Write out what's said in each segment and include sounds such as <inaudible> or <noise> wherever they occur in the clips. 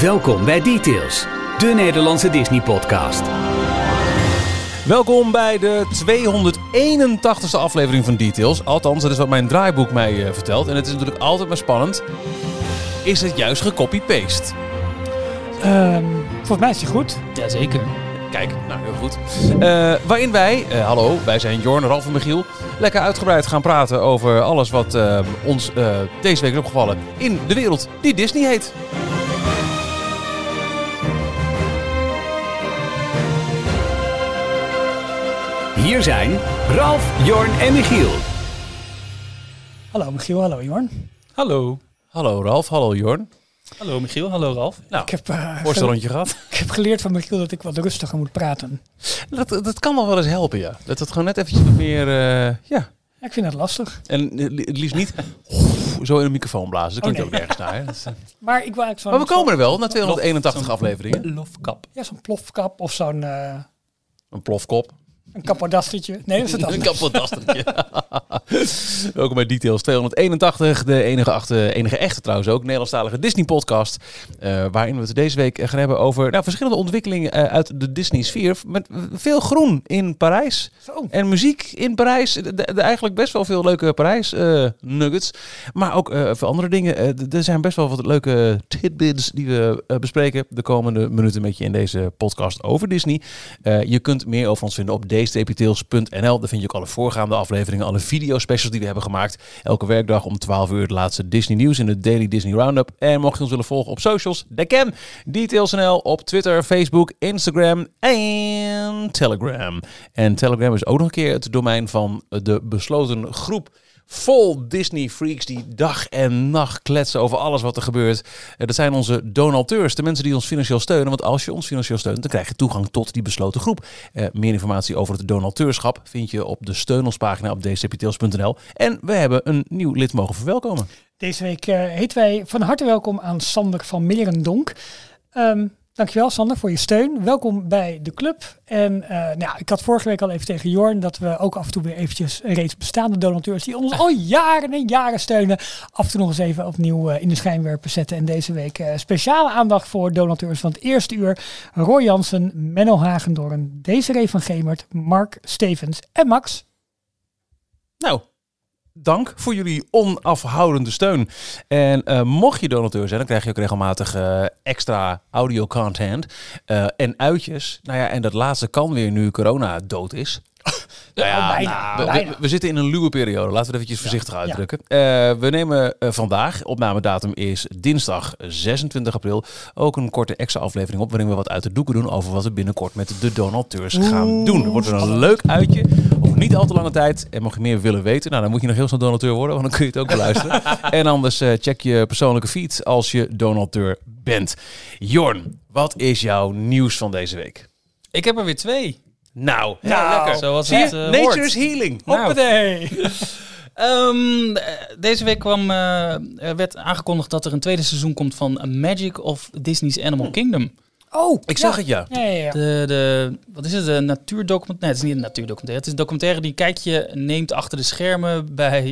Welkom bij Details, de Nederlandse Disney-podcast. Welkom bij de 281ste aflevering van Details. Althans, dat is wat mijn draaiboek mij eh, vertelt. En het is natuurlijk altijd maar spannend. Is het juist gecopy-paste? Ehm, volgens mij is die goed. Jazeker. Kijk, nou heel goed. Eh, waarin wij, eh, hallo, wij zijn Jorn, Ralf en Michiel, lekker uitgebreid gaan praten over alles wat eh, ons eh, deze week is opgevallen in de wereld die Disney heet. Hier zijn Ralf, Jorn en Michiel. Hallo Michiel, hallo Jorn. Hallo. Hallo Ralf, hallo Jorn. Hallo Michiel, hallo Ralf. Nou, Ik heb, eh, voorstellentje gehad. <laughs> ik heb geleerd van Michiel dat ik wat rustiger moet praten. Dat, dat kan nog wel eens helpen, ja. Dat het gewoon net eventjes wat meer, eh, ja. Ja, ik vind dat lastig. En het liefst niet <laughs> zo in een microfoon blazen. Dat klinkt Oh, nee. ook nergens naar. Hè? <laughs> Dat is, eh, Maar ik wil eigenlijk zo'n... Maar we komen er wel, na Zo'n 281 zo'n afleveringen. Lofkap. Ja, zo'n plofkap of zo'n eh Een plofkop. Een kapperdastertje. Nee, dat is het Een anders. kapotdastertje. <laughs> Welkom bij Details 281, de enige, achte, enige echte trouwens ook, Nederlandstalige Disney-podcast. eh, waarin we het deze week gaan hebben over nou, verschillende ontwikkelingen eh, uit de Disney-sfeer. Met veel groen in Parijs Zo. en muziek in Parijs. De, de- eigenlijk best wel veel leuke Parijs-nuggets. maar ook eh, veel andere dingen. Eh, er zijn best wel wat leuke tidbits die we eh, bespreken de komende minuten met je in deze podcast over Disney. Eh, je kunt meer over ons vinden op dstptails.nl. Daar vind je ook alle voorgaande afleveringen, alle videospecials die we hebben gemaakt. Elke werkdag om 12 uur het laatste Disney nieuws in de Daily Disney Roundup. En mocht je ons willen volgen op socials, dat kan. Details.nl op Twitter, Facebook, Instagram en Telegram. En Telegram is ook nog een keer het domein van de besloten groep vol Disney freaks die dag en nacht kletsen over alles wat er gebeurt. Eh, Dat zijn onze donateurs, de mensen die ons financieel steunen. Want als je ons financieel steunt, dan krijg je toegang tot die besloten groep. Eh, meer informatie over het donateurschap vind je op de steun op dcptails.nl. En we hebben een nieuw lid mogen verwelkomen. Deze week eh heet wij van harte welkom aan Sander van Merendonk. Ehm dankjewel Sander voor je steun. Welkom bij de club. En eh, nou, ik had vorige week al even tegen Jorn dat we ook af en toe weer eventjes reeds bestaande donateurs die ons al jaren en jaren steunen, af en toe nog eens even opnieuw eh, in de schijnwerper zetten. En deze week eh, speciale aandacht voor donateurs van het eerste uur. Roy Jansen, Menno Hagendoorn, Desiree van Gemert, Mark Stevens en Max. Nou, dank voor jullie onafhoudende steun. En eh, mocht je donateur zijn, dan krijg je ook regelmatig eh, extra audio content eh, en uitjes. Nou ja, en dat laatste kan weer nu corona dood is. <laughs> Nou ja, Oh, bijna, we, bijna. we- we zitten in een luwe periode. Laten we het eventjes voorzichtig ja. uitdrukken. Eh, we nemen eh, vandaag, opnamedatum is dinsdag 26 april, ook een korte extra aflevering op waarin we wat uit de doeken doen over wat we binnenkort met de donateurs gaan doen. Er wordt weer een leuk uitje over niet al te lange tijd. En mocht je meer willen weten, nou dan moet je nog heel snel donateur worden, want dan kun je het ook beluisteren. <laughs> en anders eh, check je persoonlijke feed als je donateur bent. Jorn, wat is jouw nieuws van deze week? Ik heb er weer twee. Nou, Nou, lekker. Zoals Zie je? het, eh, Nature hoort. is healing. Nou. Hoppatee. <laughs> Ehm, eh, deze week kwam, eh, er werd aangekondigd dat er een tweede seizoen komt van Magic of Disney's Animal Kingdom. Oh, Ik zag ja. het, ja. Ja, ja, ja. De, de, wat is het? Een natuurdocumentaire? Nee, het is niet een natuurdocumentaire. Het is een documentaire die een kijkje neemt achter de schermen bij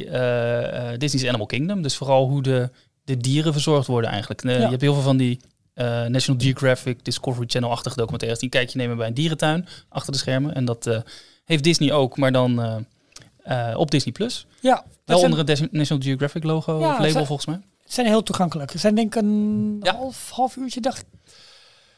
Disney's Animal Kingdom. Dus vooral hoe de, de dieren verzorgd worden eigenlijk. Ja. Je hebt heel veel van die eh, National Geographic, Discovery Channel-achtige documentaires die een kijkje nemen bij een dierentuin achter de schermen. En dat eh, heeft Disney ook, maar dan eh, op Disney+. Plus. ja Wel zijn, onder het Des- National Geographic logo Ja, of label ze- volgens mij. zijn heel toegankelijk. Het zijn denk ik een Ja. half, half uurtje dag.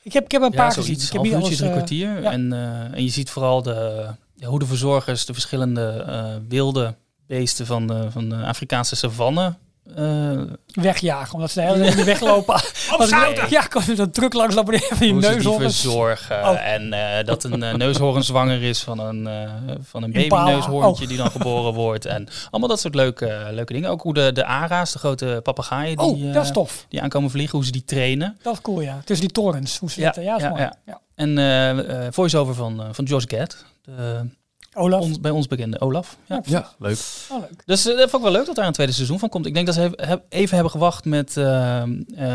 Ik heb, ik heb een Ja, paar zoiets. gezien. Ik heb half uurtje, drie kwartier. En, en je ziet vooral de, hoe de verzorgers de verschillende wilde beesten van de, van de Afrikaanse savanne eh, wegjagen, omdat ze de hele tijd weglopen. <laughs> Opzouten! Ja, kan er een truck langs lopen van je hoe ze neus die op. verzorgen. Oh. En eh, dat een uh, neushoorn zwanger is van een, eh, van een babyneushoorntje Oh. die dan geboren wordt. En allemaal dat soort leuke, leuke dingen. Ook hoe de, de ara's, de grote papegaaien die, Oh, dat is eh, tof. die aankomen vliegen, hoe ze die trainen. Dat is cool, ja. Tussen die torens. Hoe ze Ja, dat, eh, ja, is ja, mooi. ja. Ja. En eh eh, voice-over van, eh, van Josh Gad, de, Olaf. ons, bij ons bekende Olaf. Ja. Ja, Ja, leuk. Oh, leuk. Dus eh, dat vond ik wel leuk dat daar een tweede seizoen van komt. Ik denk dat ze even hebben gewacht met eh, eh,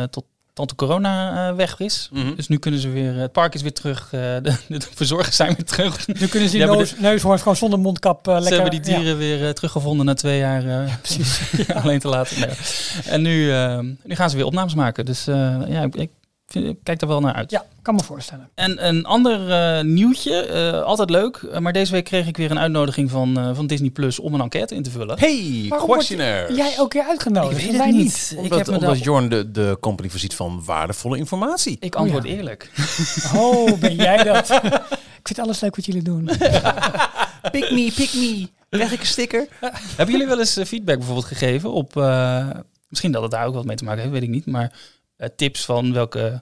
tot tante corona eh, weg is. Mhm. Dus nu kunnen ze weer, het park is weer terug, eh, <laughs> de, de verzorgers zijn weer terug. Nu kunnen ze die <laughs> Ja, neus, neushoorns gewoon zonder mondkap eh, Ze lekker... hebben die dieren weer eh, teruggevonden na twee jaar eh, <laughs> alleen te laten. Nee. En nu, nu gaan ze weer opnames maken. Dus eh, ja, ik, ik kijk er wel naar uit. Ja, kan me voorstellen. En een ander eh, nieuwtje, eh, altijd leuk. eh, maar deze week kreeg ik weer een uitnodiging van, eh, van Disney Plus om een enquête in te vullen. Hey, Waarom questionnaire. Jij ook keer uitgenodigd? Ik weet het wij niet. Ik Omdat, heb me omdat daar- Jorn de, de company voorziet van waardevolle informatie. Ik antwoord Oh ja. eerlijk. <laughs> Oh, ben jij dat? <laughs> ik vind alles leuk wat jullie doen. <laughs> Pick me, pick me. Krijg ik een sticker? Hebben jullie wel eens feedback bijvoorbeeld gegeven op... eh, misschien dat het daar ook wat mee te maken heeft, weet ik niet. Maar tips van welke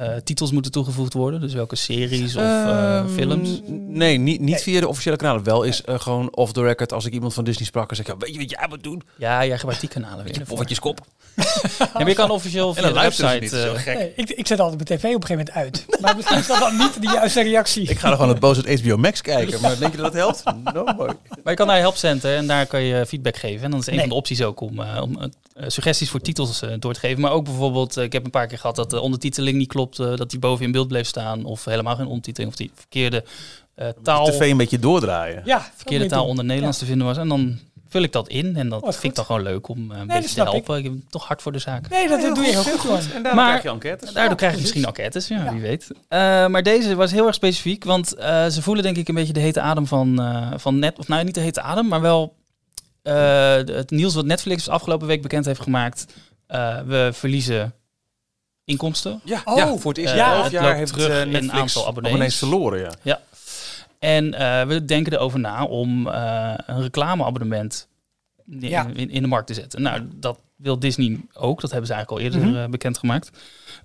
eh, titels moeten toegevoegd worden? Dus welke series of eh, Ehm, films? Nee, niet, niet via de officiële kanalen. Wel is eh, gewoon off the record als ik iemand van Disney sprak en zeg, ja, weet je wat jij moet doen? Ja, jij gebruikt die kanalen weer. Met je ervoor. poffertjeskop. <laughs> Ja, maar je kan officieel En via dan de website... niet. Zo gek. Nee, ik, ik zet altijd mijn tv op een gegeven moment uit. Maar misschien is dat dan niet de juiste reactie. Ik ga er gewoon het boos uit HBO Max kijken. Maar denk je dat dat helpt? <laughs> No, mooi. Maar je kan naar je helpcenter en daar kan je feedback geven. En dan is een Nee. van de opties ook om, eh, om suggesties voor titels eh, door te geven. Maar ook bijvoorbeeld, eh, ik heb een paar keer gehad dat de ondertiteling niet klopt, eh, dat die boven in beeld bleef staan. Of helemaal geen ondertiteling, of die verkeerde eh, taal, De tv een beetje doordraaien. Ja, verkeerde taal onder Nederlands te vinden was. En dan vul ik dat in en dat Oh, vind ik dan gewoon leuk om eh, een beetje te ik. helpen. Ik. heb toch hard voor de zaak. Nee, dat, dat doe je heel goed gewoon. En Maar- krijg je enquêtes. Daardoor krijg je misschien enquêtes, ja, wie weet. Eh, maar deze was heel erg specifiek, want eh, ze voelen denk ik een beetje de hete adem van, eh, van net, of nou niet de hete adem, maar wel eh, het nieuws wat Netflix afgelopen week bekend heeft gemaakt. Eh, we verliezen inkomsten. Ja, Oh, ja, voor het eerste ja, half het jaar heeft terug eh, Netflix aantal abonnees. abonnees verloren. Ja. En eh, we denken erover na om eh, een reclameabonnement in, Ja. in, in de markt te zetten. Nou, dat wil Disney ook. Dat hebben ze eigenlijk al eerder Mhm. eh, bekendgemaakt.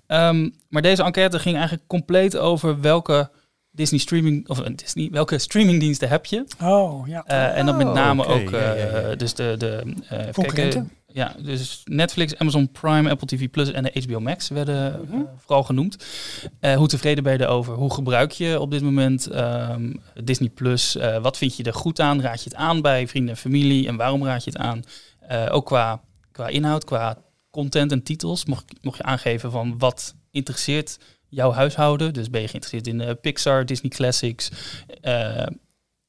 Ehm, maar deze enquête ging eigenlijk compleet over welke Disney streaming of eh, Disney, welke streamingdiensten heb je? Oh, ja. Eh, en dan met Oh, name oké. ook Ja, ja, ja, ja. eh, dus de, de eh, kijken. Ja, dus Netflix, Amazon Prime, Apple TV Plus en de HBO Max werden Mhm. eh, vooral genoemd. Eh, hoe tevreden ben je erover? Hoe gebruik je op dit moment ehm, Disney Plus? Eh, wat vind je er goed aan? Raad je het aan bij vrienden en familie? En waarom raad je het aan? Eh, ook qua, qua inhoud, qua content en titels. Mocht, mocht je aangeven van wat interesseert jouw huishouden? Dus ben je geïnteresseerd in eh, Pixar, Disney Classics? eh,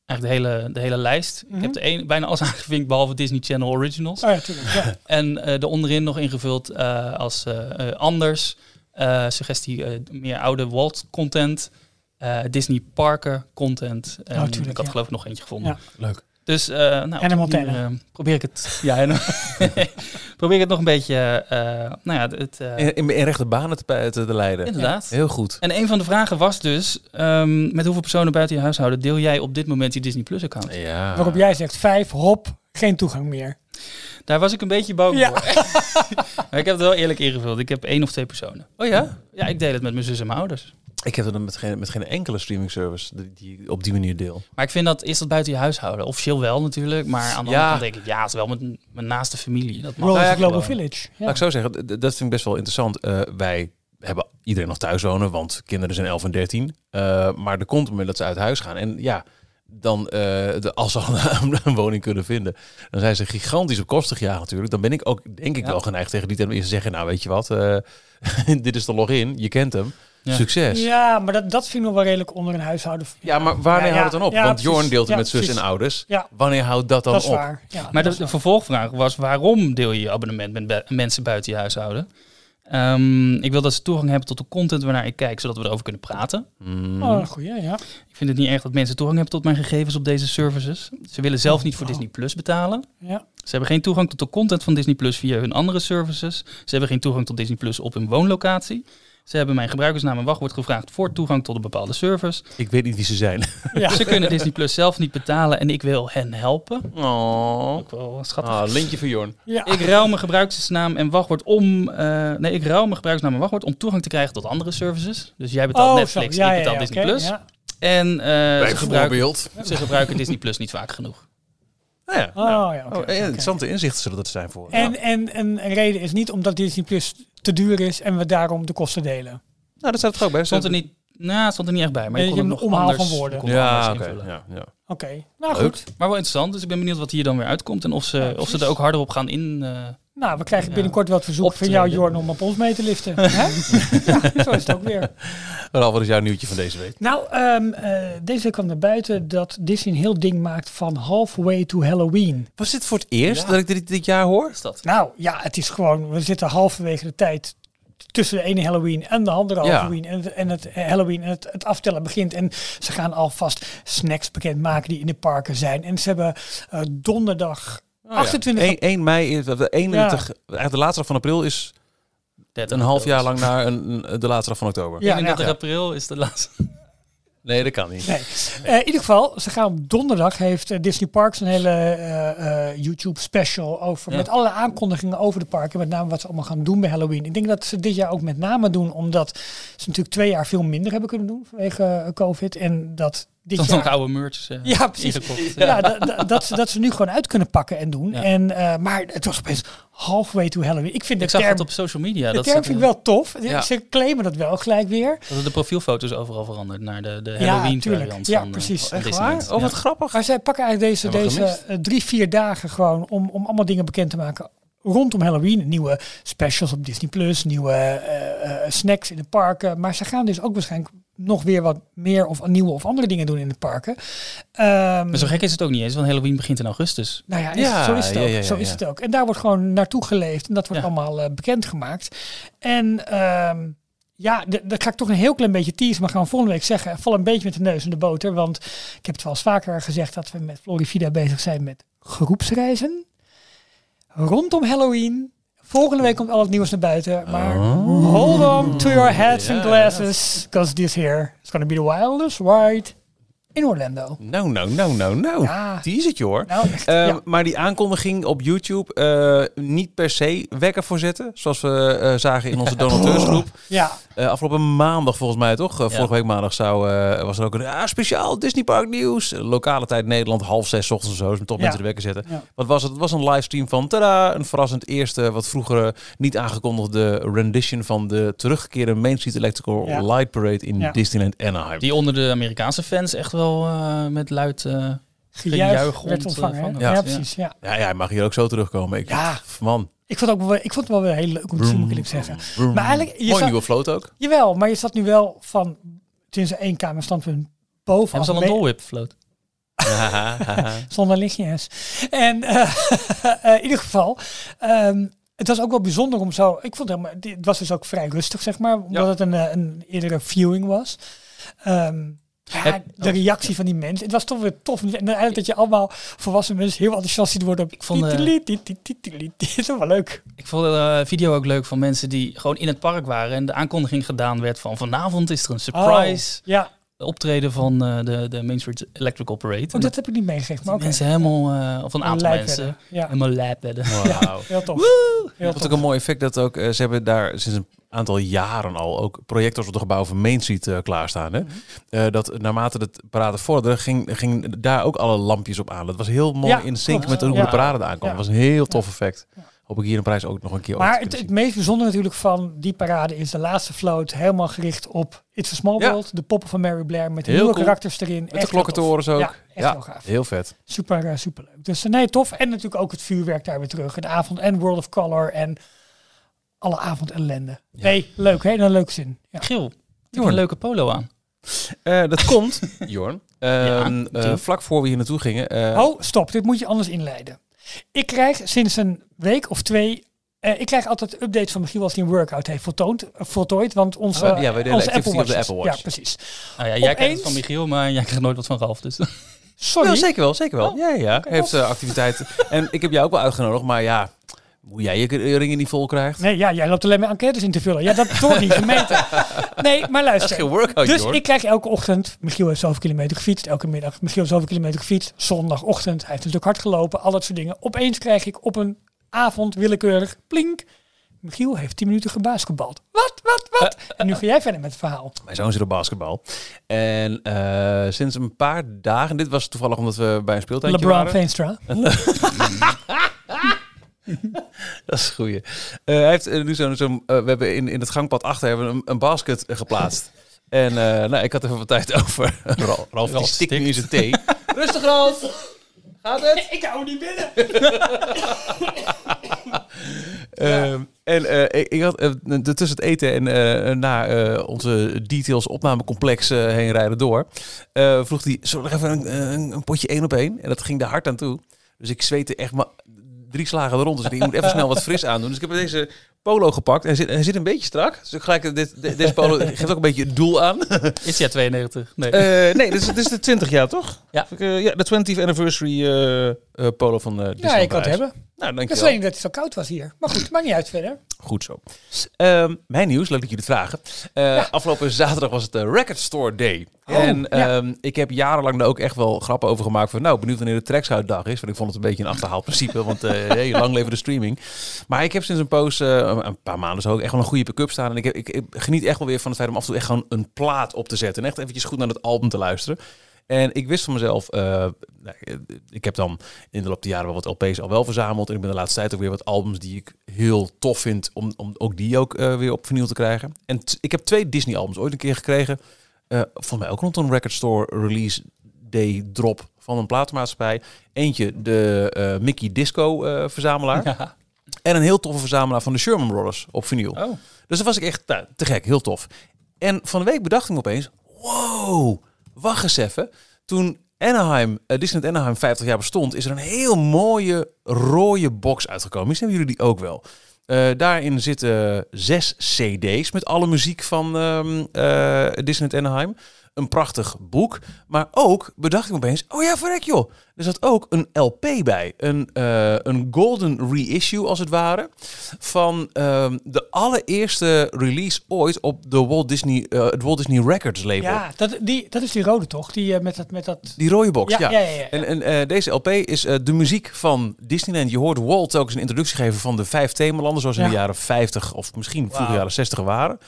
Eigenlijk de hele, de hele lijst. Mhm. Ik heb de een, bijna alles <laughs> aangevinkt, behalve Disney Channel Originals. Oh ja, tuurlijk. Ja. <laughs> En eh de onderin nog ingevuld eh, als anders. eh, suggestie eh, meer oude Walt content. eh, Disney Parker content. En Oh, tuurlijk, ik had ja. geloof ik nog eentje gevonden. Ja. Leuk. Dus eh nou, die Montana. eh, probeer ik het. <laughs> Ja, en, <laughs> probeer ik het nog een beetje. eh, nou ja, het, eh, In, in, in rechte banen te, te, te leiden. inderdaad. Heel goed. En een van de vragen was dus: ehm, met hoeveel personen buiten je huishouden deel jij op dit moment je Disney Plus account? Ja. Waarop jij zegt vijf, hop, geen toegang meer. Daar was ik een beetje bang Ja. voor. <laughs> maar ik heb het wel eerlijk ingevuld. Ik heb één of twee personen. Oh ja? Ja, ik deel het met mijn zus en mijn ouders. Ik heb het met geen, met geen enkele streaming service die, die op die manier deel. Maar ik vind dat, is dat buiten je huishouden? Officieel wel natuurlijk, maar aan de Ja. andere kant denk ik, ja, het is wel met mijn naaste familie. Dat mag. Nou ja, Global. Village. Ja. Laat ik zo zeggen, dat vind ik best wel interessant. Eh, wij hebben iedereen nog thuis wonen, want kinderen zijn 11 en 13. Eh, maar er komt een moment dat ze uit huis gaan. En ja, dan, eh, de, als ze al een, een woning kunnen vinden, dan zijn ze gigantisch op kosten gejaagd natuurlijk. Dan ben ik ook, denk ik Ja. wel geneigd tegen die term te zeggen, nou weet je wat, eh, <laughs> dit is de login, je kent hem, Ja. succes. Ja. Ja, maar dat, dat vind ik nog wel redelijk onder een huishouden. maar wanneer Ja, houdt het dan op? ja, want. Jorn deelt het Ja, met zus precies. en ouders. Ja. Wanneer houdt dat dan Dat is op? waar. Ja, Maar dat de, is de waar. vervolgvraag was, waarom deel je je abonnement met bu- mensen buiten je huishouden? Ehm, ik wil dat ze toegang hebben tot de content waarnaar ik kijk, zodat we erover kunnen praten. Hmm. Oh, goeie, ja. Ik vind het niet erg dat mensen toegang hebben tot mijn gegevens op deze services. Ze willen zelf niet voor Oh. Disney Plus betalen. ja. Ze hebben geen toegang tot de content van Disney Plus via hun andere services. Ze hebben geen toegang tot Disney Plus op hun woonlocatie. Ze hebben mijn gebruikersnaam en wachtwoord gevraagd voor toegang tot een bepaalde service. Ik weet niet wie ze zijn. ja. Ze kunnen Disney Plus zelf niet betalen en ik wil hen helpen. Oh. Ook wel schattig. Ah, lintje voor Jorn. ja. Ik ruil mijn gebruikersnaam en wachtwoord om. eh, nee, ik ruil mijn gebruikersnaam en wachtwoord om toegang te krijgen tot andere services. Dus jij betaalt Oh, Netflix. Ja, ik betaal ja, Disney Plus. ja. En eh, ze, gebruiken, Bijvoorbeeld. ze gebruiken Disney Plus niet vaak genoeg. Nou ja. Oh, ja, oké, Oh, ja, interessante inzichten zullen dat zijn voor. En, en, en een reden is niet omdat Disney Plus te duur is en we daarom de kosten delen. Nou, dat staat er ook bij. Stond er niet, nou, het stond er niet echt bij, maar je Nee, kon je nog een omhaal anders, van woorden. Ja, oké. Ja, ja. Oké, nou Leuk. goed. Maar wel interessant, dus ik ben benieuwd wat hier dan weer uitkomt en of ze, Ja, of ze er ook harder op gaan in. eh, Nou, we krijgen binnenkort wel het verzoek van jou, Jorn, om op ons mee te liften. <laughs> Hè? ja, zo is het ook weer. Ralf, wat is jouw nieuwtje van deze week? Nou, ehm, eh, deze week kwam naar buiten dat Disney een heel ding maakt van halfway to Halloween. Was dit voor het eerst Ja. dat ik dit dit jaar hoor? wat is dat? Nou ja, het is gewoon, we zitten halverwege de tijd tussen de ene Halloween en de andere Ja. Halloween en het, en het eh, Halloween en het, het aftellen begint. En ze gaan alvast snacks bekendmaken die in de parken zijn. En ze hebben eh, donderdag 28 1, 1 mei, is, de 31, eigenlijk de laatste dag van april is een half jaar lang naar een, de laatste dag van oktober. Ja, 31 ja. april is de laatste. <laughs> Nee, dat kan niet. Nee. Eh, in ieder geval, ze gaan op donderdag heeft eh, Disney Parks een hele eh, eh, YouTube special over Ja. met alle aankondigingen over de parken, met name wat ze allemaal gaan doen bij Halloween. Ik denk dat ze dit jaar ook met name doen omdat ze natuurlijk twee jaar veel minder hebben kunnen doen vanwege COVID en dat dit Tot jaar nog oude merch eh, Ja, precies. ingekocht. ja, da- dat, ze, dat ze nu gewoon uit kunnen pakken en doen. Ja. En, eh, maar het was opeens halfway to Halloween. Ik vind Ik zag term, het op social media. de Dat, term vind ik wel tof. Ja. Ze claimen dat wel gelijk weer. dat de profielfoto's overal veranderd naar de, de Ja, Halloween tuurlijk. variant Ja, van, eh, precies. van Echt waar? Oh, wat Ja. grappig. Maar zij pakken eigenlijk deze, deze eh, drie, vier dagen gewoon om, om allemaal dingen bekend te maken rondom Halloween. Nieuwe specials op Disney Plus, nieuwe eh, eh, snacks in de parken. Maar ze gaan dus ook waarschijnlijk nog weer wat meer of nieuwe of andere dingen doen in de parken. Ehm, Maar zo gek is het ook niet eens, want Halloween begint in augustus. nou ja, Ja, zo is het ja, ook. ja, ja, zo is ja. het ook. En daar wordt gewoon naartoe geleefd en dat wordt Ja. allemaal eh, bekendgemaakt. En ehm, ja, dat ga ik toch een heel klein beetje teasen, maar gaan volgende week zeggen. Val een beetje met de neus in de boter, want ik heb het wel eens vaker gezegd dat we met Florivida bezig zijn met groepsreizen. Rondom Halloween. Volgende week komt al het nieuws naar buiten. Maar Oh. hold on to your hats and glasses. Because this here is going to be the wildest ride in Orlando. Nou, nou, nou, nou, nou. Ja. Die is het, joh. Nou, echt. Eh, ja. Maar die aankondiging op YouTube eh, niet per se wekker voor zetten. Zoals we eh, zagen in onze <laughs> donateursgroep. ja, Eh, afgelopen maandag volgens mij toch? Ja. Vorige week maandag zou, eh, was er ook een ah, speciaal Disney Park nieuws. Lokale tijd Nederland, half zes ochtends of zo. Dus Ja. mensen de wekker zetten. Ja. Wat was het? Het was een livestream van tada, een verrassend eerste, wat vroeger niet aangekondigde rendition van de teruggekeerde Main Street Electrical Ja. Light Parade in Ja. Disneyland Anaheim. Die onder de Amerikaanse fans echt wel eh, met luid... eh, gejuich werd ontvangen. eh, hè? van ja, Ja. precies. Ja. Ja, mag hier ook zo terugkomen. Ik, Ja. Man. Ik vond, het ook wel, ik vond het wel weer heel leuk om te zien, moet ik zeggen. Vroom. Maar eigenlijk, je Mooi zat- nieuwe float ook. Jawel, maar je zat nu wel van, sinds één kamer standpunt boven. hebben ze al een Dole Whip float? <laughs> Zonder lichtjes. En <laughs> in ieder geval, ehm, het was ook wel bijzonder om zo. Ik vond het, helemaal, dit- het was dus ook vrij rustig, zeg maar, omdat Ja. het een, een eerdere viewing was. Ehm, ja, de reactie van die mensen. Het was toch weer tof. En eigenlijk dat je allemaal volwassen mensen heel enthousiast ziet worden. Op Ik vond, eh, <laughs> is wel leuk. Ik vond de video ook leuk van mensen die gewoon in het park waren en de aankondiging gedaan werd van vanavond is er een surprise Oh, ja, optreden van eh, de, de Main Street Electrical Parade. oh, dat heb ik niet meegegeven. Maar oké. mensen helemaal, eh, of een aantal mensen. Ja, helemaal lijp werden. Wauw. heel tof. Heel ook een mooi effect dat ook, eh, ze hebben daar sinds een aantal jaren al ook projectors op de gebouw van Main Street klaarstaan. Hè? Mhm. Eh, dat naarmate het parade vorderde, ging, ging daar ook alle lampjes op aan. Dat was heel mooi Ja, in sync klopt. met hoe Ja. de parade aankwam. Ja. Dat was een heel tof effect. Hoop ik hier een prijs ook nog een keer Maar het, het meest bijzondere natuurlijk van die parade is de laatste float helemaal gericht op It's a Small Ja. World. De poppen van Mary Blair met de Heel nieuwe cool. karakters erin. Met Echt de klokkentorens ook. Ja, echt heel gaaf. heel vet. Super, eh, super leuk. Dus eh, nee, tof. En natuurlijk ook het vuurwerk daar weer terug. De avond en World of Color en alle avond ellende. Ja. Nee, leuk. Hè? In een leuke zin. Ja. Giel, je een leuke polo aan. Eh, dat komt, <laughs> Jorn. Ehm, Ja, eh, vlak voor we hier naartoe gingen. eh, Oh, stop. Dit moet je anders inleiden. Ik krijg sinds een week of twee... eh, ik krijg altijd updates van Michiel als hij een workout heeft voltoond, eh, voltooid. Want onze, Oh, ja, wij delen onze activity op de Apple Watch. Ja, precies. Nou ja, jij krijgt Opeens- het van Michiel, maar jij krijgt nooit wat van Ralf. Dus. Sorry. Ja, zeker wel, zeker wel. Oh, ja, ja. Heeft tof. uh, activiteiten. en ik heb jou ook wel uitgenodigd, maar ja, hoe jij je ringen niet vol krijgt. Nee, ja, jij loopt alleen maar enquêtes in te vullen. Ja, dat wordt niet gemeten. Nee, maar dat is luister. geen workout, Dus ik krijg elke ochtend, Michiel heeft zoveel kilometer gefietst, elke middag, Michiel heeft zoveel kilometer gefietst, zondagochtend, hij heeft natuurlijk hard gelopen, al dat soort dingen. Opeens krijg ik op een avond willekeurig, plink, Michiel heeft 10 minuten gebasketbald. Wat, wat, wat? En nu ga jij verder met het verhaal. Mijn zoon zit op basketbal. En eh, sinds een paar dagen, dit was toevallig omdat we bij een speeltuintje LeBron waren. Veenstra. <laughs> <laughs> Dat is een goeie. Eh, hij heeft eh, nu zo'n, zo'n eh, we hebben in, in het gangpad achter hebben een, een basket geplaatst. <laughs> En eh, nou, ik had even wat tijd over. Ralf, <laughs> Ralf die Ralf stikt nu in zijn thee. Rustig Ralf! Gaat het? Ik hou niet binnen. Ehm, en eh, ik, ik had de- tussen het eten en eh, na eh, onze details opnamecomplex eh, heen rijden door, eh, vroeg hij, zullen we nog even een, een, een potje één op één? En dat ging daar hard aan toe. Dus ik zweette echt maar drie slagen er rond. Dus ik moet even snel wat fris aandoen. Dus ik heb deze polo gepakt. Hij zit, hij zit een beetje strak. Dus ik gelijk, dit, dit- deze polo <laughs> geeft ook een beetje het doel aan. Is ja 92? Nee. Eh, nee, dit is, dit is de 20 jaar, toch? Ja. Ik, eh, ja, de 20th anniversary eh, eh, polo van eh Ja, je kan het hebben. Nou, Dat is alleen dat het zo koud was hier. Maar goed, maakt niet uit verder. Goed zo. Ehm, mijn nieuws, leuk dat jullie het vragen. Eh, Afgelopen zaterdag was het de Record Store Day. Oh, en ja. ehm, ik heb jarenlang daar ook echt wel grappen over gemaakt. Van, nou, benieuwd wanneer de Trekshoutdag is. Want ik vond het een beetje een achterhaald principe. Want hey, lang leven de streaming. Maar ik heb sinds een poos, eh, een paar maanden zo, ook echt wel een goede pick-up staan. En ik, heb, ik, geniet echt wel weer van het feit om af en toe echt gewoon een plaat op te zetten. En echt eventjes goed naar het album te luisteren. En ik wist van mezelf, eh, nou, ik heb dan in de loop der jaren wel wat LP's al wel verzameld. En ik ben de laatste tijd ook weer wat albums die ik heel tof vind om, om ook die ook eh, weer op vinyl te krijgen. En ik heb twee Disney albums ooit een keer gekregen. eh van mij ook rond een Record Store release day drop van een platenmaatschappij. Eentje de eh, Mickey Disco eh, verzamelaar. Ja. En een heel toffe verzamelaar van de Sherman Brothers op vinyl. Oh. Dus dat was ik echt nou, te gek, heel tof. En van de week bedacht ik me opeens, wow, wacht eens even. Toen Anaheim, eh, Disneyland Anaheim 50 jaar bestond, is er een heel mooie rode box uitgekomen. Misschien hebben jullie die ook wel. Daarin zitten zes cd's met alle muziek van ehm eh, Disneyland Anaheim. Een prachtig boek. Maar ook bedacht ik me opeens, oh ja, verrek joh. Er zat ook een LP bij. Een, eh, een golden reissue als het ware. Van ehm, de allereerste release ooit op de Walt Disney, eh, het Walt Disney Records label. Ja, dat, die, dat is die rode toch? Die eh, met dat... Met dat... Die rode box, ja. Ja, ja, ja, ja. En, en deze LP is de muziek van Disneyland. Je hoort Walt ook eens een introductie geven van de vijf themalanden, zoals in de jaren 50 of misschien vroege Wauw. jaren 60 waren.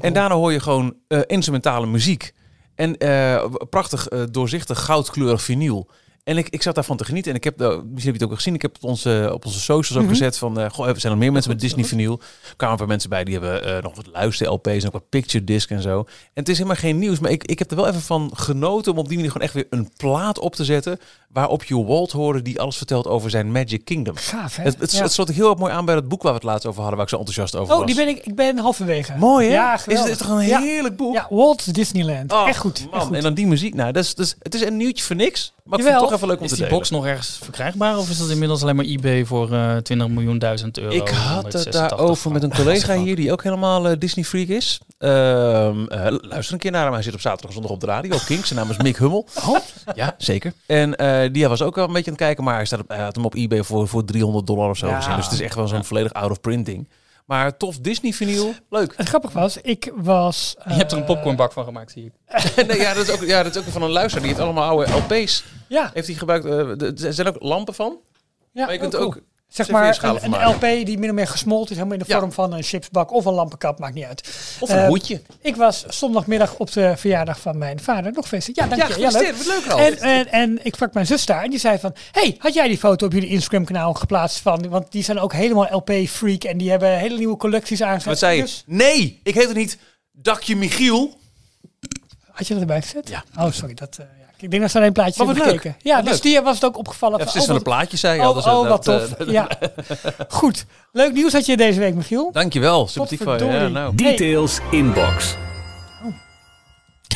En daarna hoor je gewoon instrumentale muziek. En eh, prachtig eh, doorzichtig goudkleurig vinyl. En ik, ik zat daarvan te genieten. En ik heb, eh, misschien heb je het ook al gezien, ik heb het op onze, op onze socials ook Mhm. gezet van, eh goh, er zijn nog meer mensen met Disney vinyl. Er kwamen paar mensen bij, die hebben eh, nog wat luister LP's en ook wat picture disc en zo. En het is helemaal geen nieuws, maar ik, ik heb er wel even van genoten om op die manier gewoon echt weer een plaat op te zetten. Waarop je Walt hoorde die alles vertelt over zijn Magic Kingdom. Gaaf, hè? Het, het, Ja. het sloot heel erg mooi aan bij het boek waar we het laatst over hadden, waar ik zo enthousiast over Oh, was. die ben ik, ik ben halverwege. Mooi hè? Ja, is, het is toch een Ja. heerlijk boek? Ja, Walt Disneyland. Oh, echt goed. Man. echt goed. En dan die muziek. Nou, dat is, dat is, het is een nieuwtje voor niks. Maar ik vind het toch even leuk om Is te die delen. box nog ergens verkrijgbaar of is dat inmiddels alleen maar eBay voor eh 20 miljoen duizend euro? Ik had het 186 daarover met een collega hier die ook helemaal eh, Disney freak is. Ehm, eh, luister een keer naar hem. Hij zit op zaterdag en zondag op de radio. Op <laughs> Kings. Zijn naam is Mick Hummel. Oh. Ja, zeker. En eh, die was ook wel een beetje aan het kijken. Maar hij, staat op, hij had hem op eBay voor, voor 300 dollar of zo Ja. gezien. Dus het is echt wel zo'n volledig out of print ding. Maar tof Disney vinyl. Leuk. Het grappige was, ik was... Je hebt er een eh, popcornbak van gemaakt, zie ik. <laughs> nee, ja, dat is ook, ja, dat is ook van een luisteraar. Die heeft allemaal oude LP's. Ja, Heeft hij gebruikt. eh, er zijn ook lampen van. ja Maar je kunt oh, ook cool. Zeg maar een. LP die min of meer gesmolten is, helemaal in de Ja. vorm van een chipsbak of een lampenkap, maakt niet uit. Of een Eh, hoedje. Ik was zondagmiddag op de verjaardag van mijn vader. Nog feestje. Ja, dank Ja, je. Ja, leuk. Wat leuk al. En, en, en ik sprak mijn zus daar en die zei van... hey, had jij die foto op jullie Instagram-kanaal geplaatst van... Want die zijn ook helemaal LP-freak en die hebben hele nieuwe collecties aangezet. Wat zei je? Dus, Nee, ik heet het niet Dakje Michiel. had je dat erbij gezet? Ja. Oh, sorry. Dat, eh, ja. Ik denk dat ze alleen een plaatje wat hebben leuk. gekeken. Ja, Wat dus leuk. die was het ook opgevallen. Ja, van, precies oh, van de wat- plaatjes zei je Oh, al. Dus, oh, eh, wat dat, tof. eh, ja. <laughs> Goed. Leuk nieuws had je deze week, Michiel. Dankjewel, sympathiek van je. Ja, nou. Details inbox.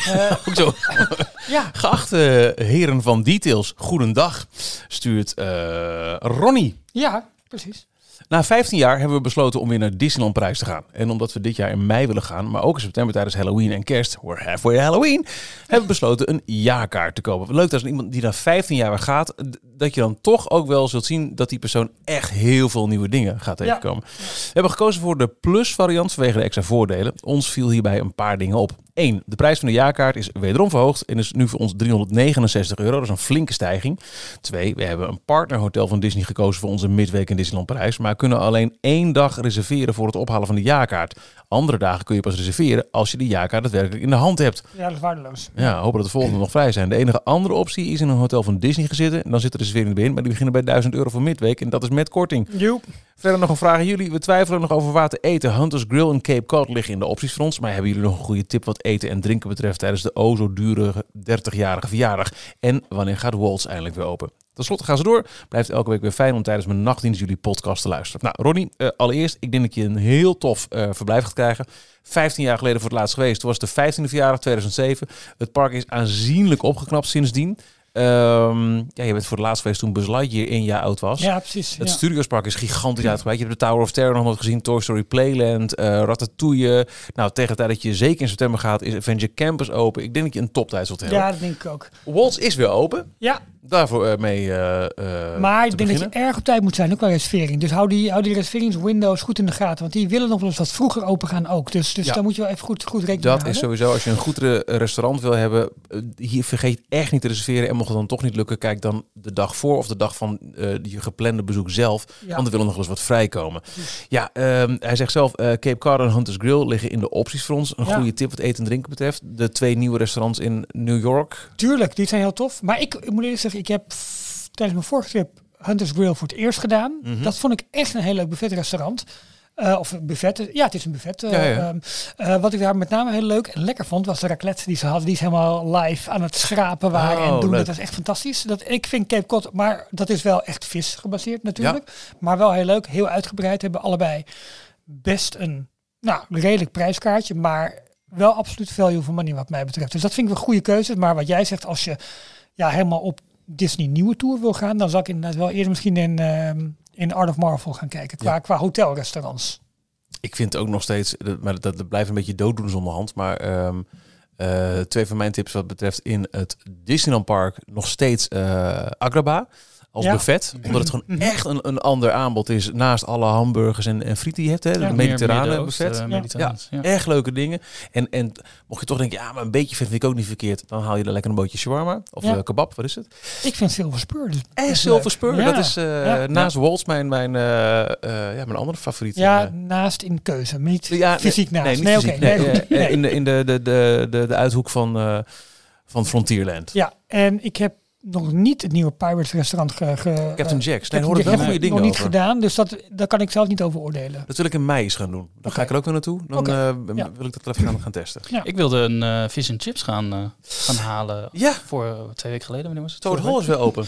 Eh, <laughs> Ook zo. <laughs> ja, Geachte heren van Details, goedendag. Stuurt eh, Ronnie. ja, precies. Na 15 jaar hebben we besloten om weer naar Disneyland Parijs te gaan. En omdat we dit jaar in mei willen gaan, maar ook in september tijdens Halloween en kerst, we're halfway Halloween, hebben we besloten een jaarkaart te kopen. Leuk dat iemand die na 15 jaar weer gaat, dat je dan toch ook wel zult zien dat die persoon echt heel veel nieuwe dingen gaat Ja. tegenkomen. We hebben gekozen voor de plus variant vanwege de extra voordelen. Ons viel hierbij een paar dingen op. 1. De prijs van de jaarkaart is wederom verhoogd en is nu voor ons 369 euro. Dat is een flinke stijging. 2. We hebben een partnerhotel van Disney gekozen voor onze midweek in Disneyland Parijs, maar kunnen alleen één dag reserveren voor het ophalen van de jaarkaart. Andere dagen kun je pas reserveren als je de jaarkaart daadwerkelijk in de hand hebt. Ja, dat is waardeloos. Ja, hopen dat de volgende nog vrij zijn. De enige andere optie is in een hotel van Disney gezitten. En dan zit de reservering erin, maar die beginnen bij 1000 euro voor midweek. En dat is met korting. Joep. Verder nog een vraag aan jullie. We twijfelen nog over waar te eten. Hunters Grill en Cape Cod liggen in de opties voor ons. Maar hebben jullie nog een goede tip wat eten en drinken betreft tijdens de o zo dure 30-jarige verjaardag? En wanneer gaat Waltz eindelijk weer open? Ten slotte gaan ze door. Blijft elke week weer fijn om tijdens mijn nachtdienst jullie podcast te luisteren. Nou, Ronnie, eh, allereerst, ik denk dat je een heel tof eh, verblijf gaat krijgen. 15 jaar geleden voor het laatst geweest. Toen was de 15e verjaardag, 2007. Het park is aanzienlijk opgeknapt sindsdien. Ehm, ja, je bent voor de laatste geweest toen Buzz Lightyear één jaar oud was. Ja, precies. Het ja. Studiospark is gigantisch uitgebreid. Je hebt de Tower of Terror nog nooit gezien, Toy Story Playland, eh Ratatouille. Nou, tegen de tijd dat je zeker in september gaat, is Avenger Campus open. Ik denk dat je een toptijd zult hebben. ja, dat denk ik ook. Waltz is weer open. Ja, Daarvoor eh, mee eh, eh, maar ik denk dat je erg op tijd moet zijn, ook qua reservering. Dus hou die, hou die reserveringswindows goed in de gaten. Want die willen nog wel eens wat vroeger open gaan ook. Dus, dus Ja. daar moet je wel even goed, goed rekening mee Dat is sowieso, als je een goed re- restaurant wil hebben, hier vergeet echt niet te reserveren. En mocht het dan toch niet lukken, kijk dan de dag voor of de dag van eh, je geplande bezoek zelf. Ja. Want er willen nog wel eens wat vrijkomen. Ja, ehm, hij zegt zelf, Cape Cod en Hunter's Grill liggen in de opties voor ons. Een Ja. goede tip wat eten en drinken betreft. De twee nieuwe restaurants in New York. Tuurlijk, die zijn heel tof. Maar ik, ik moet eerlijk zeggen, ik heb tijdens mijn vorige trip Hunter's Grill voor het eerst gedaan. Mhm. Dat vond ik echt een heel leuk buffetrestaurant. Eh of een buffet, ja, het is een buffet. eh, Ja, ja. ehm, eh, wat ik daar met name heel leuk en lekker vond, was de raclette die ze hadden. Die is helemaal live aan het schrapen waren Oh, en doen. leuk. Dat was echt fantastisch. Dat, ik vind Cape Cod, maar dat is wel echt vis gebaseerd natuurlijk. Maar wel heel leuk, heel uitgebreid. Hebben allebei best een nou, redelijk prijskaartje, maar wel absoluut value for money wat mij betreft. Dus dat vind ik een goede keuze. Maar wat jij zegt, als je ja, helemaal op Disney nieuwe tour wil gaan, dan zou ik inderdaad wel eerst misschien in, ehm, in Art of Marvel gaan kijken. Qua, Ja. qua hotelrestaurants. Ik vind ook nog steeds, dat- maar dat, dat blijft een beetje dooddoen zonder hand. Maar ehm, eh, twee van mijn tips wat betreft in het Disneyland Park nog steeds eh Agrabah als Ja. buffet. Omdat het gewoon echt een, een ander aanbod is naast alle hamburgers en, en frieten die je hebt. Hè, Ja. mediterrane buffet. eh, Ja. Echt leuke dingen. En, en mocht je toch denken, ja, maar een beetje vet vind ik ook niet verkeerd. Dan haal je er lekker een bootje shawarma. Of Ja. eh, kebab, wat is het? Ik vind Silver Spur dus En Silver. Spur. Ja. Dat is eh, Ja. naast Waltz mijn, mijn, eh, eh, ja, mijn andere favoriet. Ja, naast in keuze, niet fysiek naast. Nee, niet nee, fysiek. oké. nee, Nee, goed. Nee. In, de, in de, de, de, de, de uithoek van, eh, van Frontierland. Ja, en ik heb nog niet het nieuwe Pirates restaurant ge, ge- Captain eh, Jack's. Nee, Captain daar hoor ik wel goede dingen nog niet over. gedaan, dus dat, daar kan ik zelf niet over oordelen. Dat wil ik in mei eens gaan doen. Dan ga ik er ook weer naartoe. Dan eh, Ja. wil ik dat even gaan, gaan testen. Ja. Ik wilde een eh vis en chips gaan, eh, gaan halen Ja, voor twee weken geleden. Wanneer was het? Toad Hall is weer open.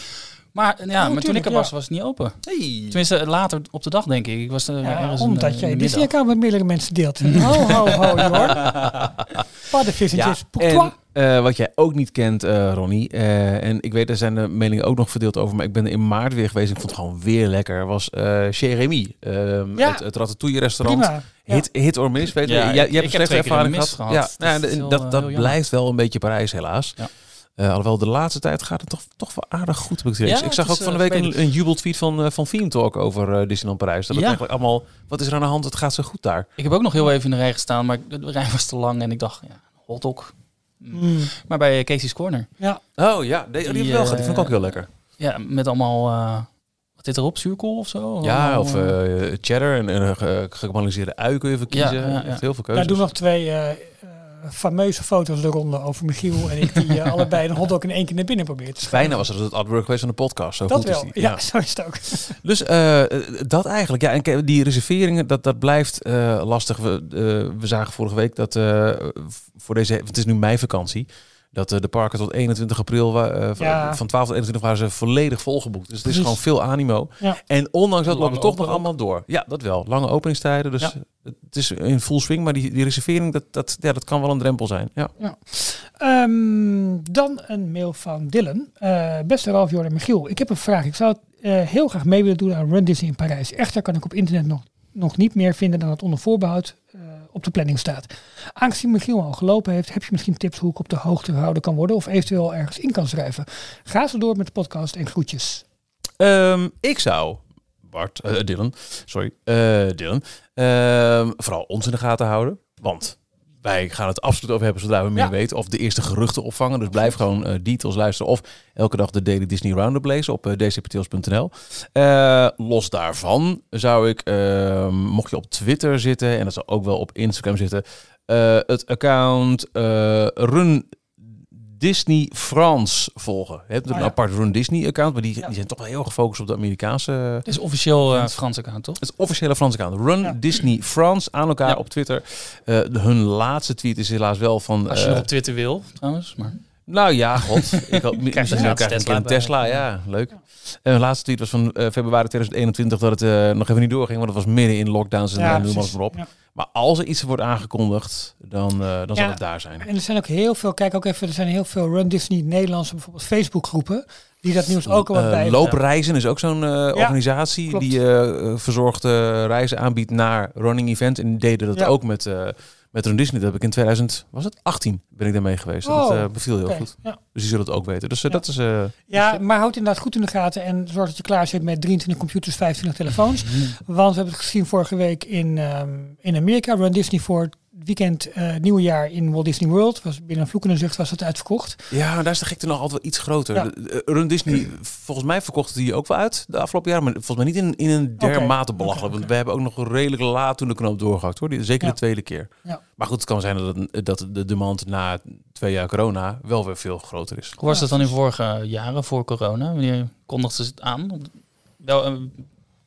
Maar, ja, maar toen ik er was, ja. was het niet open. Hey. Tenminste, later op de dag denk ik. Ik was er Ja, omdat jij Disney account met meerdere mensen deelt. Ho, ho, ho, <laughs> hoor. Pas de vis en chips. Eh, wat jij ook niet kent, eh, Ronnie. eh, en ik weet, er zijn de meningen ook nog verdeeld over. Maar ik ben er in maart weer geweest. Ik vond het gewoon weer lekker. Was eh Chez Remy. ehm, Ja. het, het Ratatouille restaurant. Prima. Ja. Hit, hit or miss, weet je. Ja, jij hebt heb slechte ervaring gehad. gehad. Ja, nou, Dat dat, heel, dat, dat heel jammer. blijft wel een beetje Parijs, helaas. Ja. Eh, alhoewel, de laatste tijd gaat het toch, toch wel aardig goed. heb ik. Ja, ik zag is, ook van de week een, een jubeltweet van, eh, van Theme Talk over Disneyland Parijs. Dat het Ja. eigenlijk allemaal, wat is er aan de hand? Het gaat zo goed daar. Ik heb ook nog heel even in de rij gestaan, maar de rij was te lang. En ik dacht, ja, hotdog. Mm. Maar bij eh, Casey's Corner. Ja, Oh ja, die, die, wel eh, gehad. Die vond ik ook heel lekker. Ja, met allemaal... eh, wat zit erop? Zuurkool of zo? Ja, of eh, eh, cheddar en een ge- gekamaliseerde ui kun je even Ja, kiezen. ja, ja. Echt heel veel daar keuzes. doen nog twee eh, eh, fameuze foto's de ronde over Michiel en ik die eh, <laughs> allebei een hotdog in één keer naar binnen proberen te schuiven. Bijna was het het artwork geweest van de podcast. Zo Dat goed wel, is die. ja, <laughs> zo is het ook. Dus eh, dat eigenlijk. Ja, en die reserveringen, dat, dat blijft eh, lastig. We, we zagen vorige week dat voor deze, het is nu meivakantie, dat eh, de parken tot 21 april, eh, van- Ja. van 12 tot 21 waren ze volledig volgeboekt. Dus het is gewoon veel animo. Ja. En ondanks dat lopen toch nog allemaal door. Ja, dat wel. Lange openingstijden. Dus Ja. het is in full swing, maar die, die reservering, dat, dat, ja, dat kan wel een drempel zijn. Ja. Ehm, dan een mail van Dylan. Eh, beste Ralf, Jordan en Michiel, ik heb een vraag. Ik zou het eh, heel graag mee willen doen aan Run Disney in Parijs. Echter kan ik op internet nog, nog niet meer vinden dan het onder voorbehoud eh, op de planning staat. Aangezien Michiel al gelopen heeft, heb je misschien tips hoe ik op de hoogte gehouden kan worden of eventueel ergens in kan schrijven. Ga zo door met de podcast en groetjes. Ehm, ik zou, Bart, eh, Dylan, sorry, eh, Dylan, ehm, vooral ons in de gaten houden. Want wij gaan het absoluut over hebben zodra we meer Ja. weten. Of de eerste geruchten opvangen. Dus blijf gewoon eh, details luisteren. Of elke dag de Daily Disney Roundup lezen op uh, los daarvan zou ik, ehm, mocht je op Twitter zitten, en dat zou ook wel op Instagram zitten, het account Run Disney France volgen. Je hebt een ja. apart Run Disney account, maar die, Ja. die zijn toch wel heel gefocust op de Amerikaanse. Het is officieel eh Frans account, toch? Het officiële Franse account. Run Ja. Disney France aan elkaar Ja. op Twitter. Eh, de- hun laatste tweet is helaas wel van. Als je eh, nog op Twitter wil, trouwens. Maar nou ja, god. <laughs> ik hoop, misschien krijg ik een Tesla Tesla. Ja, leuk. En hun laatste tweet was van eh, februari 2021 dat het eh, nog even niet doorging, want het was midden in lockdowns en eh, noem maar op. Ja. Maar als er iets wordt aangekondigd, dan, eh, dan zal Ja. het daar zijn. En er zijn ook heel veel, kijk ook even, er zijn heel veel Run Disney Nederlandse bijvoorbeeld Facebookgroepen die dat nieuws ook al wat Eh, bij. Loopreizen is ook zo'n eh, organisatie klopt. die eh, eh, verzorgde reizen aanbiedt naar running event. En deden dat Ja. ook met, eh met Run Disney. Dat heb ik in 2000, was het 18 ben ik daarmee geweest. Dat Oh, eh, beviel heel goed. Ja. Dus die zullen het ook weten. Dus eh, Ja. dat is... eh, ja, maar houd inderdaad goed in de gaten en zorg dat je klaar zit met 23 computers, 25 telefoons. Want we hebben het gezien vorige week in, ehm, in Amerika. Run Disney voor weekend eh nieuwe jaar in Walt Disney World. Was binnen een vloek en een zucht was het uitverkocht. Ja, daar is de gekte nog altijd wel iets groter. Ja. Run Disney, volgens mij verkocht die ook wel uit de afgelopen jaren. Maar volgens mij niet in, in een dermate Oké, belachelijk. Want we hebben ook nog redelijk laat toen de knoop doorgehakt. Hoor. Die- Zeker Ja. de tweede keer. Ja. Maar goed, het kan zijn dat, het- dat de demand na twee jaar corona wel weer veel groter is. Hoe was dat dan in vorige jaren voor corona? Wanneer kondigden ze het aan? Wel, eh,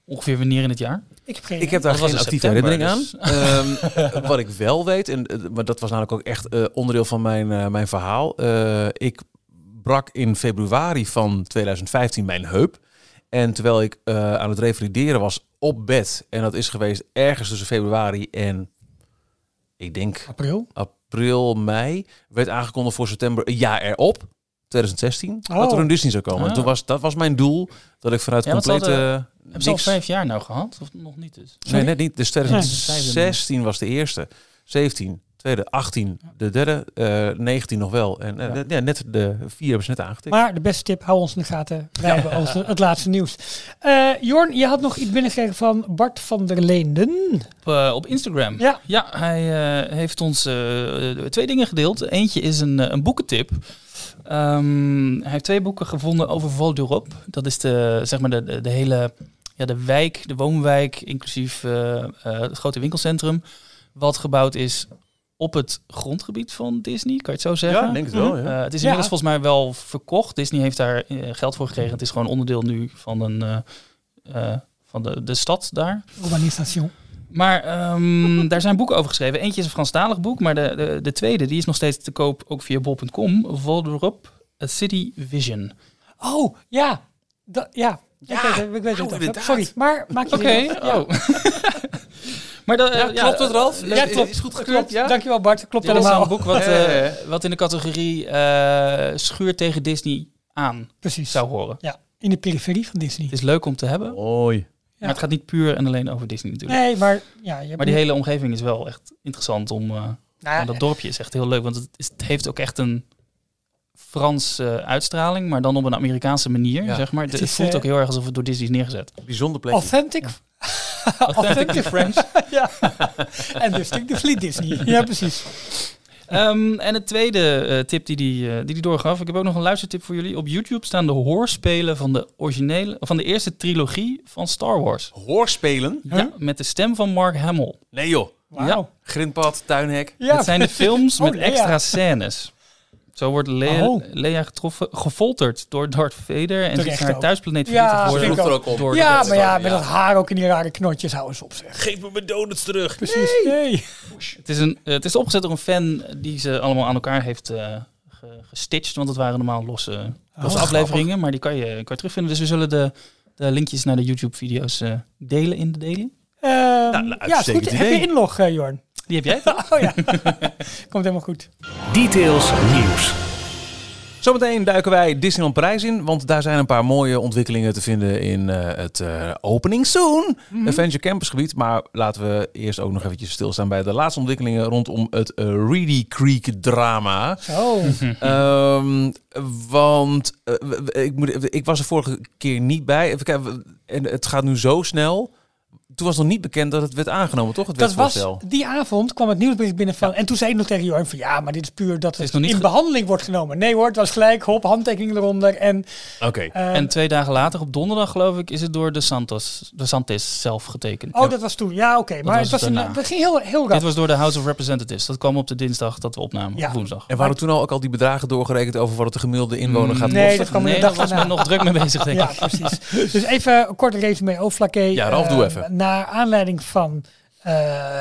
ongeveer wanneer in het jaar? Ik heb geen Ik heb daar Dat geen actieve herinnering dus. aan. Ehm, <laughs> wat ik wel weet, en, eh, maar dat was namelijk ook echt eh, onderdeel van mijn, eh, mijn verhaal. Eh, ik brak in februari van 2015 mijn heup. En terwijl ik eh, aan het revalideren was op bed, en dat is geweest ergens tussen februari en ik denk april. april, mei, werd aangekondigd voor september een jaar erop. 2016, dat er Oh. een Disney zou komen. En Ah. Toen was, dat was mijn doel, dat ik vanuit Ja, complete... Hebben ze al niks- vijf jaar nou gehad? Of nog niet dus? Nee, net niet. Dus Nee. 2016 was de eerste. 17, tweede, 18, de derde, eh 19 nog wel. En eh, Ja. ja. net de vier hebben ze net aangetikt. Maar de beste tip, hou ons in de gaten. <laughs> Wij hebben ons, het laatste nieuws. Eh Jorn, je had nog iets binnengekregen van Bart van der Leenden. Op, eh, op Instagram. Ja. Ja, hij eh, heeft ons eh, twee dingen gedeeld. Eentje is een, eh, een boekentip. Ehm, hij heeft twee boeken gevonden over Val d'Europe. Dat is de, zeg maar de, de, de hele ja, de wijk, de woonwijk, inclusief eh, eh, het grote winkelcentrum. Wat gebouwd is op het grondgebied van Disney, kan je het zo zeggen? ja, ik denk het wel. Ja. Eh, het is Ja. inmiddels volgens mij wel verkocht. Disney heeft daar geld voor gekregen. Het is gewoon onderdeel nu van, een, eh, eh, van de, de stad daar. Urbanisation. Maar ehm, <laughs> daar zijn boeken over geschreven. Eentje is een Franstalig boek, maar de, de, de tweede die is nog steeds te koop, ook via bol.com. Volderop, A City Vision. Oh, ja. Dat, ja. Ja, ik weet, het, ik weet het ook. inderdaad. Sorry, maar maak je Oké. Ja. oh. <laughs> maar dat, Ja, klopt het, Ralf? Ja, klopt. Is goed Klopt. gekleurd, ja? Dankjewel Bart. Klopt Dit is helemaal. een boek wat, Ja, ja, eh, ja. wat in de categorie eh schuur tegen Disney aan Precies. zou horen. Ja, in de periferie van Disney. Het is leuk om te hebben, Mooi. Maar het gaat niet puur en alleen over Disney natuurlijk. Nee, maar ja, je Maar die hele omgeving is wel echt interessant om... eh, Nou, en dat dorpje is echt heel leuk, want het, is, het heeft ook echt een Franse uitstraling, maar dan op een Amerikaanse manier, Ja. zeg maar. Het, Het het is, voelt eh, ook heel erg alsof het door Disney is neergezet. Bijzonder plekje. authentic. <laughs> Authentic French. <laughs> ja. en distinctively Disney. Ja, precies. Ehm, en het tweede eh, tip die die, eh, die die doorgaf, ik heb ook nog een luistertip voor jullie. Op YouTube staan de hoorspelen van de originele, van de eerste trilogie van Star Wars. Hoorspelen? Ja, met de stem van Mark Hamill. Nee joh. Grindpad, tuinhek. Ja. Het zijn de films <laughs> Oh, met Lea. extra scènes. Zo wordt Lea, Oh. Lea getroffen, gefolterd door Darth Vader en Terecht ziet haar thuisplaneet Ja, vernietigd vind worden. ik ook. er ook op. Door Ja, maar ja, met dat haar ook in die rare knotjes, hou eens op zeg. Geef me mijn donuts terug. Precies. Nee. Het is, een, het is opgezet door een fan die ze allemaal aan elkaar heeft eh, ge- gestitcht. Want het waren normaal losse, losse Oh, afleveringen. Maar die kan je, kan je terugvinden. Dus we zullen de, de linkjes naar de YouTube-video's eh, delen in de daily. Ehm, nou, ja, is goed. Heb je inlog, eh, Jorn? Die heb jij? <laughs> Oh ja. Komt helemaal goed. Details nieuws. Zometeen duiken wij Disneyland Parijs in, want daar zijn een paar mooie ontwikkelingen te vinden in eh, het eh, opening soon Adventure Campus gebied. Maar laten we eerst ook nog eventjes stilstaan bij de laatste ontwikkelingen rondom het eh, Reedy Creek drama. <laughs> Ehm, want ik, moet, ik was er vorige keer niet bij. Even kijken, en het gaat nu zo snel. Toen was nog niet bekend dat het werd aangenomen, toch? Het Dat was, die avond kwam het nieuwsbericht binnen van... En toen zei ik nog tegen Jorn van... Ja, maar dit is puur dat is het nog niet in behandeling wordt genomen. Nee hoor, het was gelijk. Hop, handtekening eronder. En, Oké. eh, En twee dagen later, op donderdag geloof ik, is het door de Santos, de Santis zelf getekend. oh, dat was toen. Ja, oké. Maar was het was een, het ging heel, heel Dit rap. was door de House of Representatives. Dat kwam op de dinsdag dat we opnamen, Ja. op woensdag. En waren toen al ook al die bedragen doorgerekend over wat het de gemiddelde inwoner gaat Nee, kosten? dat kwam in de nee, dag daar was men nog druk mee bezig, denk Ja, ik. precies. Dus even een korte resume over Flaké. Ja, Ralf, doe Eh, even. Naar aanleiding van eh,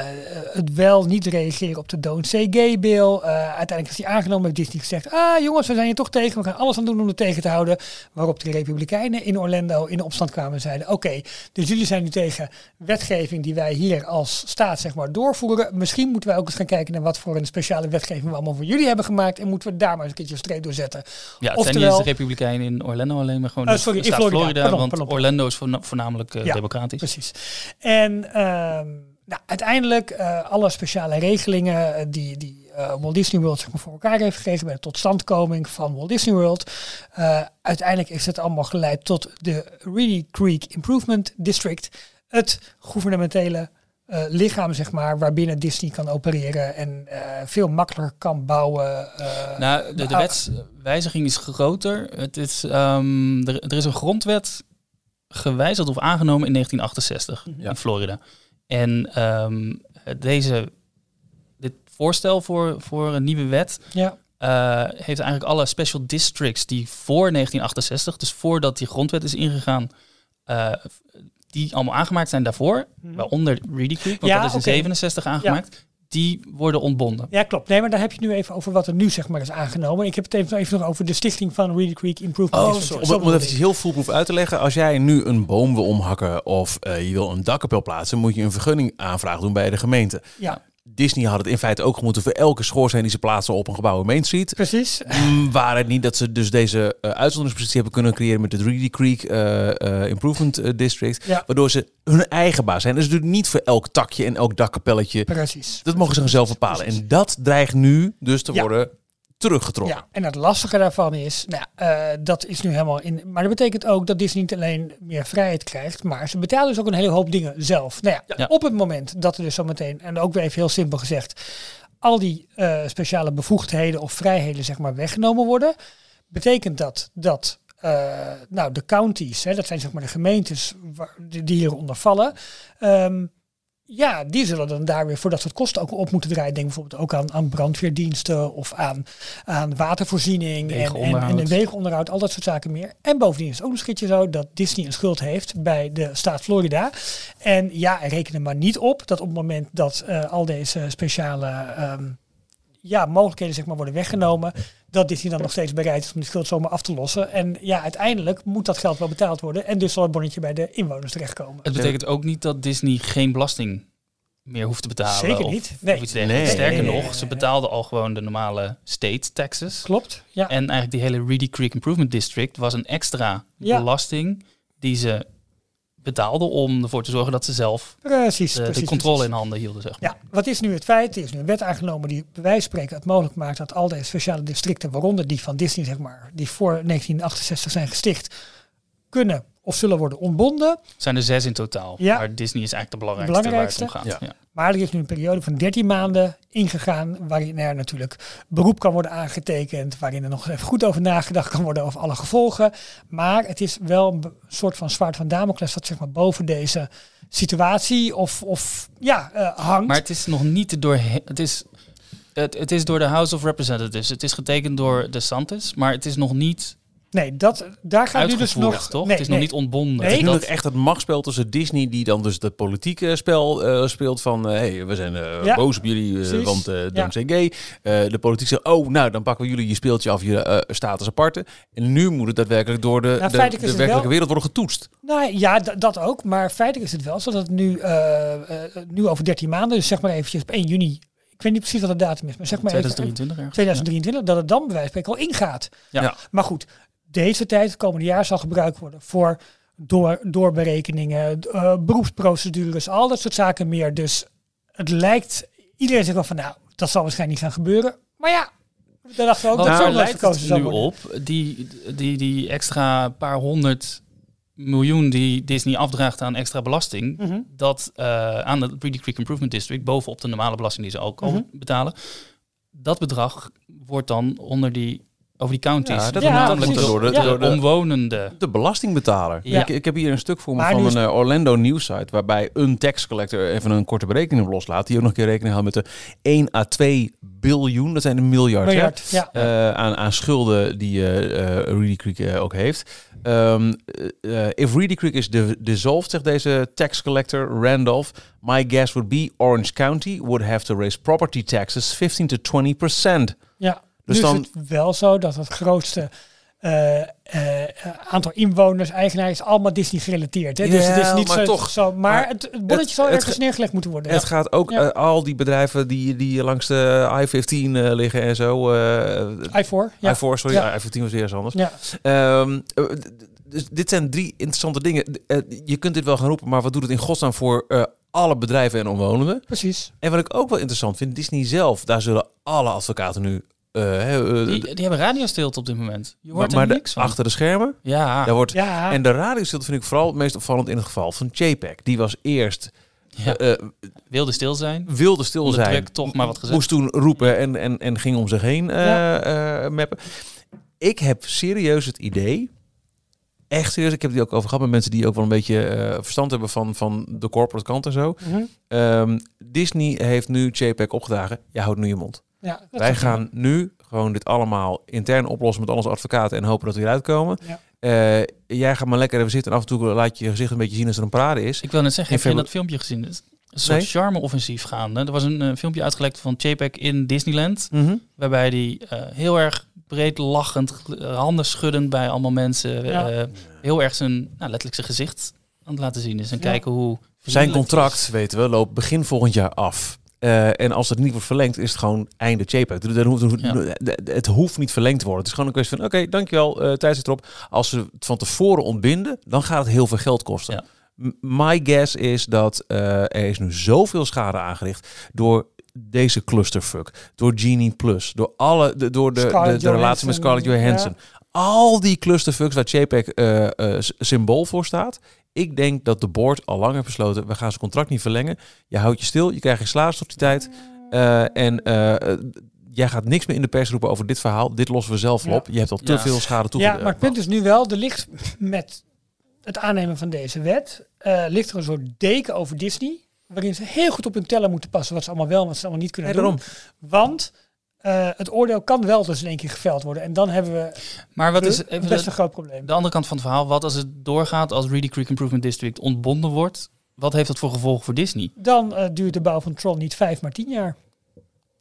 het wel niet reageren op de Don't Say Gay bill. Eh, uiteindelijk is die aangenomen, heeft Disney gezegd, ah jongens, we zijn hier toch tegen, we gaan alles aan doen om het tegen te houden. Waarop de Republikeinen in Orlando in opstand kwamen en zeiden, oké, dus jullie zijn nu tegen wetgeving die wij hier als staat zeg maar doorvoeren. Misschien moeten wij ook eens gaan kijken naar wat voor een speciale wetgeving we allemaal voor jullie hebben gemaakt en moeten we daar maar eens een keertje een streep door zetten. Ja, het zijn niet eens de Republikeinen in Orlando alleen, maar gewoon Oh, de in staat Florida. Florida, Pardon, want pardon. Orlando is voorna- voornamelijk eh, Ja, democratisch. Precies. En ehm, nou, uiteindelijk eh, alle speciale regelingen eh, die, die eh, Walt Disney World zeg maar, voor elkaar heeft gekregen bij de totstandkoming van Walt Disney World. Eh, uiteindelijk is het allemaal geleid tot de Reedy Creek Improvement District. Het gouvernementele eh, lichaam, zeg maar, waarbinnen Disney kan opereren en eh, veel makkelijker kan bouwen. eh, Nou, de, de ah, wetswijziging is groter. Het is, ehm, er, er is een grondwet gewijzigd of aangenomen in 1968 Ja. in Florida. En ehm, deze, dit voorstel voor, voor een nieuwe wet ja, eh, heeft eigenlijk alle special districts die voor 1968, dus voordat die grondwet is ingegaan, eh, die allemaal aangemaakt zijn daarvoor, waaronder Reedy Creek, want Mhm. Ja, dat is in oké. 67 aangemaakt, die worden ontbonden. Ja, klopt. Nee, maar daar heb je het nu even over wat er nu zeg maar is aangenomen. Ik heb het even, even nog over de stichting van Reedy Creek Improvement Oh, District. om, het- om even heel foolproof uit te leggen. Als jij nu een boom wil omhakken of eh, je wil een dakkapel plaatsen, moet je een vergunning aanvraag doen bij de gemeente. Ja, Disney had het in feite ook moeten voor elke schoorsteen die ze plaatsen op een gebouw in Main Street. precies. Mm, Waar het niet dat ze dus deze eh, uitzonderingspositie hebben kunnen creëren met het Reedy Creek eh, eh, Improvement District. Ja. Waardoor ze hun eigen baas zijn. Dus natuurlijk niet voor elk takje en elk dakkapelletje. Precies. Dat mogen ze zelf bepalen. En dat dreigt nu dus te Ja. worden teruggetrokken. Ja, en het lastige daarvan is, nou, eh, dat is nu helemaal in. Maar dat betekent ook dat Disney niet alleen meer vrijheid krijgt, maar ze betalen dus ook een hele hoop dingen zelf. Nou ja, Ja. op het moment dat er dus zometeen, en ook weer even heel simpel gezegd, al die eh, speciale bevoegdheden of vrijheden zeg maar weggenomen worden, betekent dat dat eh, nou, de counties, hè, dat zijn zeg maar de gemeentes waar, die, die hieronder vallen, ehm, ja, die zullen dan daar weer voor dat soort kosten ook op moeten draaien. Denk bijvoorbeeld ook aan, aan brandweerdiensten of aan, aan watervoorziening en, en, en Wegenonderhoud. al dat soort zaken meer. En bovendien is het ook een keertje zo dat Disney een schuld heeft bij de staat Florida. En ja, reken er maar niet op dat op het moment dat eh, al deze speciale ehm, ja, mogelijkheden zeg maar, worden weggenomen, dat Disney dan nog steeds bereid is om die schuld zomaar af te lossen. En ja, uiteindelijk moet dat geld wel betaald worden en dus zal het bonnetje bij de inwoners terechtkomen. Het betekent ook niet dat Disney geen belasting meer hoeft te betalen. Zeker of- niet. Nee. Of iets dergelijks. Nee. Sterker Nee, nee, nog, nee, ze nee. betaalden al gewoon de normale state taxes. Klopt, ja. En eigenlijk die hele Reedy Creek Improvement District was een extra Ja. belasting die ze betaalden om ervoor te zorgen dat ze zelf Precies, de, de controle precies. in handen hielden. Zeg maar. Ja, wat is nu het feit? Er is nu een wet aangenomen die bij wijze van spreken het mogelijk maakt dat al deze speciale districten, waaronder die van Disney, zeg maar, die voor 1968 zijn gesticht, kunnen of zullen worden ontbonden. Het zijn er zes in totaal. Ja. Maar Disney is eigenlijk de belangrijkste, Belangrijkste. waar het om gaat. Ja. Ja. Maar er is nu een periode van 13 maanden ingegaan, waarin er natuurlijk beroep kan worden aangetekend, waarin er nog even goed over nagedacht kan worden over alle gevolgen. Maar het is wel een soort van zwaard van Damocles dat zeg maar boven deze situatie of, of ja, eh, hangt. Maar het is nog niet door. Het is, het, het is door de House of Representatives. Het is getekend door de Santis, maar het is nog niet nee, dat, daar gaat nu dus uitgevoerd, nog... toch? Nee, het is nog niet ontbonden. Nee, Het is nu Dat- nog echt het machtsspel tussen Disney, die dan dus het politieke spel eh, speelt van... hé, hey, we zijn eh, Ja, boos op jullie, eh, want eh Ja. say gay. Eh, de politiek zegt, oh, nou, dan pakken we jullie je speeltje af, je eh, status aparte. En nu moet het daadwerkelijk door de, is de werkelijke wel- wereld worden getoetst. Nou ja, dat ook. Maar feitelijk is het wel zo dat het nu, eh, eh, nu over 13 maanden, dus zeg maar eventjes op 1 juni, ik weet niet precies wat de datum is, maar zeg maar even- 2023 ergens. 2023, dat het dan bij wijze van spreken al ingaat. Ja. Ja. Maar goed, deze tijd, het komende jaar, zal gebruikt worden voor door, doorberekeningen, eh, beroepsprocedures, al dat soort zaken meer. Dus het lijkt, iedereen zegt wel van nou, dat zal waarschijnlijk niet gaan gebeuren. Maar ja, daar dachten we ook dat nooit lijkt het zou nu worden. op? Die, die, die extra paar honderd miljoen die Disney afdraagt aan extra belasting, Mhm. dat eh, aan het Reedy Creek Improvement District, bovenop de normale belasting die ze ook al Mhm. betalen, dat bedrag wordt dan onder die over die counties. Ja, dat Ja, door de, Ja. door de omwonenden. de belastingbetaler. Ja. Ik, ik heb hier een stuk voor me Maar van een eh, Orlando News site waarbij een tax collector even een korte berekening loslaat. Die ook nog een keer rekening houdt met de 1 à 2 biljoen, dat zijn een miljard, hè? Miljard, ja. Eh, aan, aan schulden die eh eh, Reedy Creek ook heeft. Um, uh, if Reedy Creek is de dissolved, zegt deze tax collector Randolph, my guess would be Orange County would have to raise property taxes 15 to 20 percent. Ja, Dus nu dan- is het wel zo dat het grootste eh, eh, aantal inwoners, eigenaar is allemaal Disney gerelateerd. Hè? dus het is niet maar zo, toch. zo. Maar, Maar het, het bonnetje het- zal ergens ge- neergelegd moeten worden. Het ja. gaat ook Ja. eh, al die bedrijven die, die langs de I-15 eh, liggen en zo. eh I4, ja. I-4, sorry, Ja. I-15 was weer eens anders. ja. Ehm, eh, dus dit zijn drie interessante dingen. Je kunt dit wel gaan roepen, maar wat doet het in godsnaam voor alle bedrijven en omwonenden? Precies. En wat ik ook wel interessant vind, Disney zelf, daar zullen alle advocaten nu... eh, eh, Die, die hebben radiostilte op dit moment. Je hoort maar er de- niks van. achter de schermen, Ja, daar wordt... Ja, En de radiostilte vind ik vooral het meest opvallend in het geval van JPEG. Die was eerst ja. eh, wilde stil zijn. wilde stil Onder zijn. druk toch maar wat gezegd. Moest toen roepen en, en, en ging om zich heen eh Ja. eh, mappen. Ik heb serieus het idee, echt serieus, ik heb die ook over gehad met mensen die ook wel een beetje eh, verstand hebben van, van de corporate kant en zo. Mhm. Ehm, Disney heeft nu JPEG opgedragen. Jij houdt nu je mond. Ja Wij gaan nu gewoon dit allemaal intern oplossen met al onze advocaten en hopen dat we eruit komen. Ja. Eh, jij gaat maar lekker even zitten en af en toe laat je je gezicht een beetje zien als er een parade is. Ik wil net zeggen, heb je dat filmpje gezien? Een soort Nee. charme-offensief gaande. Er was een eh, filmpje uitgelekt van JPEG in Disneyland. Mhm. Waarbij die eh, heel erg breed lachend, handen schuddend bij allemaal mensen. Ja. eh, heel erg zijn, nou, letterlijk zijn gezicht aan het laten zien is. En Ja. kijken hoe... Zijn contract, weten we, loopt begin volgend jaar af. Eh, en als het niet wordt verlengd, is het gewoon einde JPEG. Dus dan hoeft, Ja. Het hoeft niet verlengd te worden. Het is gewoon een kwestie van, oké, dankjewel, eh tijd zit erop. Als ze het van tevoren ontbinden, dan gaat het heel veel geld kosten. Ja. My guess is dat eh, er is nu zoveel schade aangericht door deze clusterfuck, door Genie Plus, door alle, de, door de, de, de relatie met Scarlett Johansson. Al die clusterfucks waar JPEG symbool voor staat. Ik denk dat de board al lang heeft besloten, we gaan zijn contract niet verlengen. Je houdt je stil, je krijgt geen salaris op die tijd. Eh, en eh, jij gaat niks meer in de pers roepen over dit verhaal. Dit lossen we zelf Ja. op. Je hebt al te Ja. veel schade Ja, toegedaan. maar het punt is nu wel, er ligt met het aannemen van deze wet, eh, ligt er een soort deken over Disney, waarin ze heel goed op hun teller moeten passen wat ze allemaal wel en wat ze allemaal niet kunnen Nee, doen. daarom. Want eh, het oordeel kan wel dus in één keer geveld worden. En dan hebben we Maar wat is even best een groot probleem. de andere kant van het verhaal? Wat als het doorgaat als Reedy Creek Improvement District ontbonden wordt? Wat heeft dat voor gevolgen voor Disney? Dan eh, duurt de bouw van Tron niet vijf, maar tien jaar.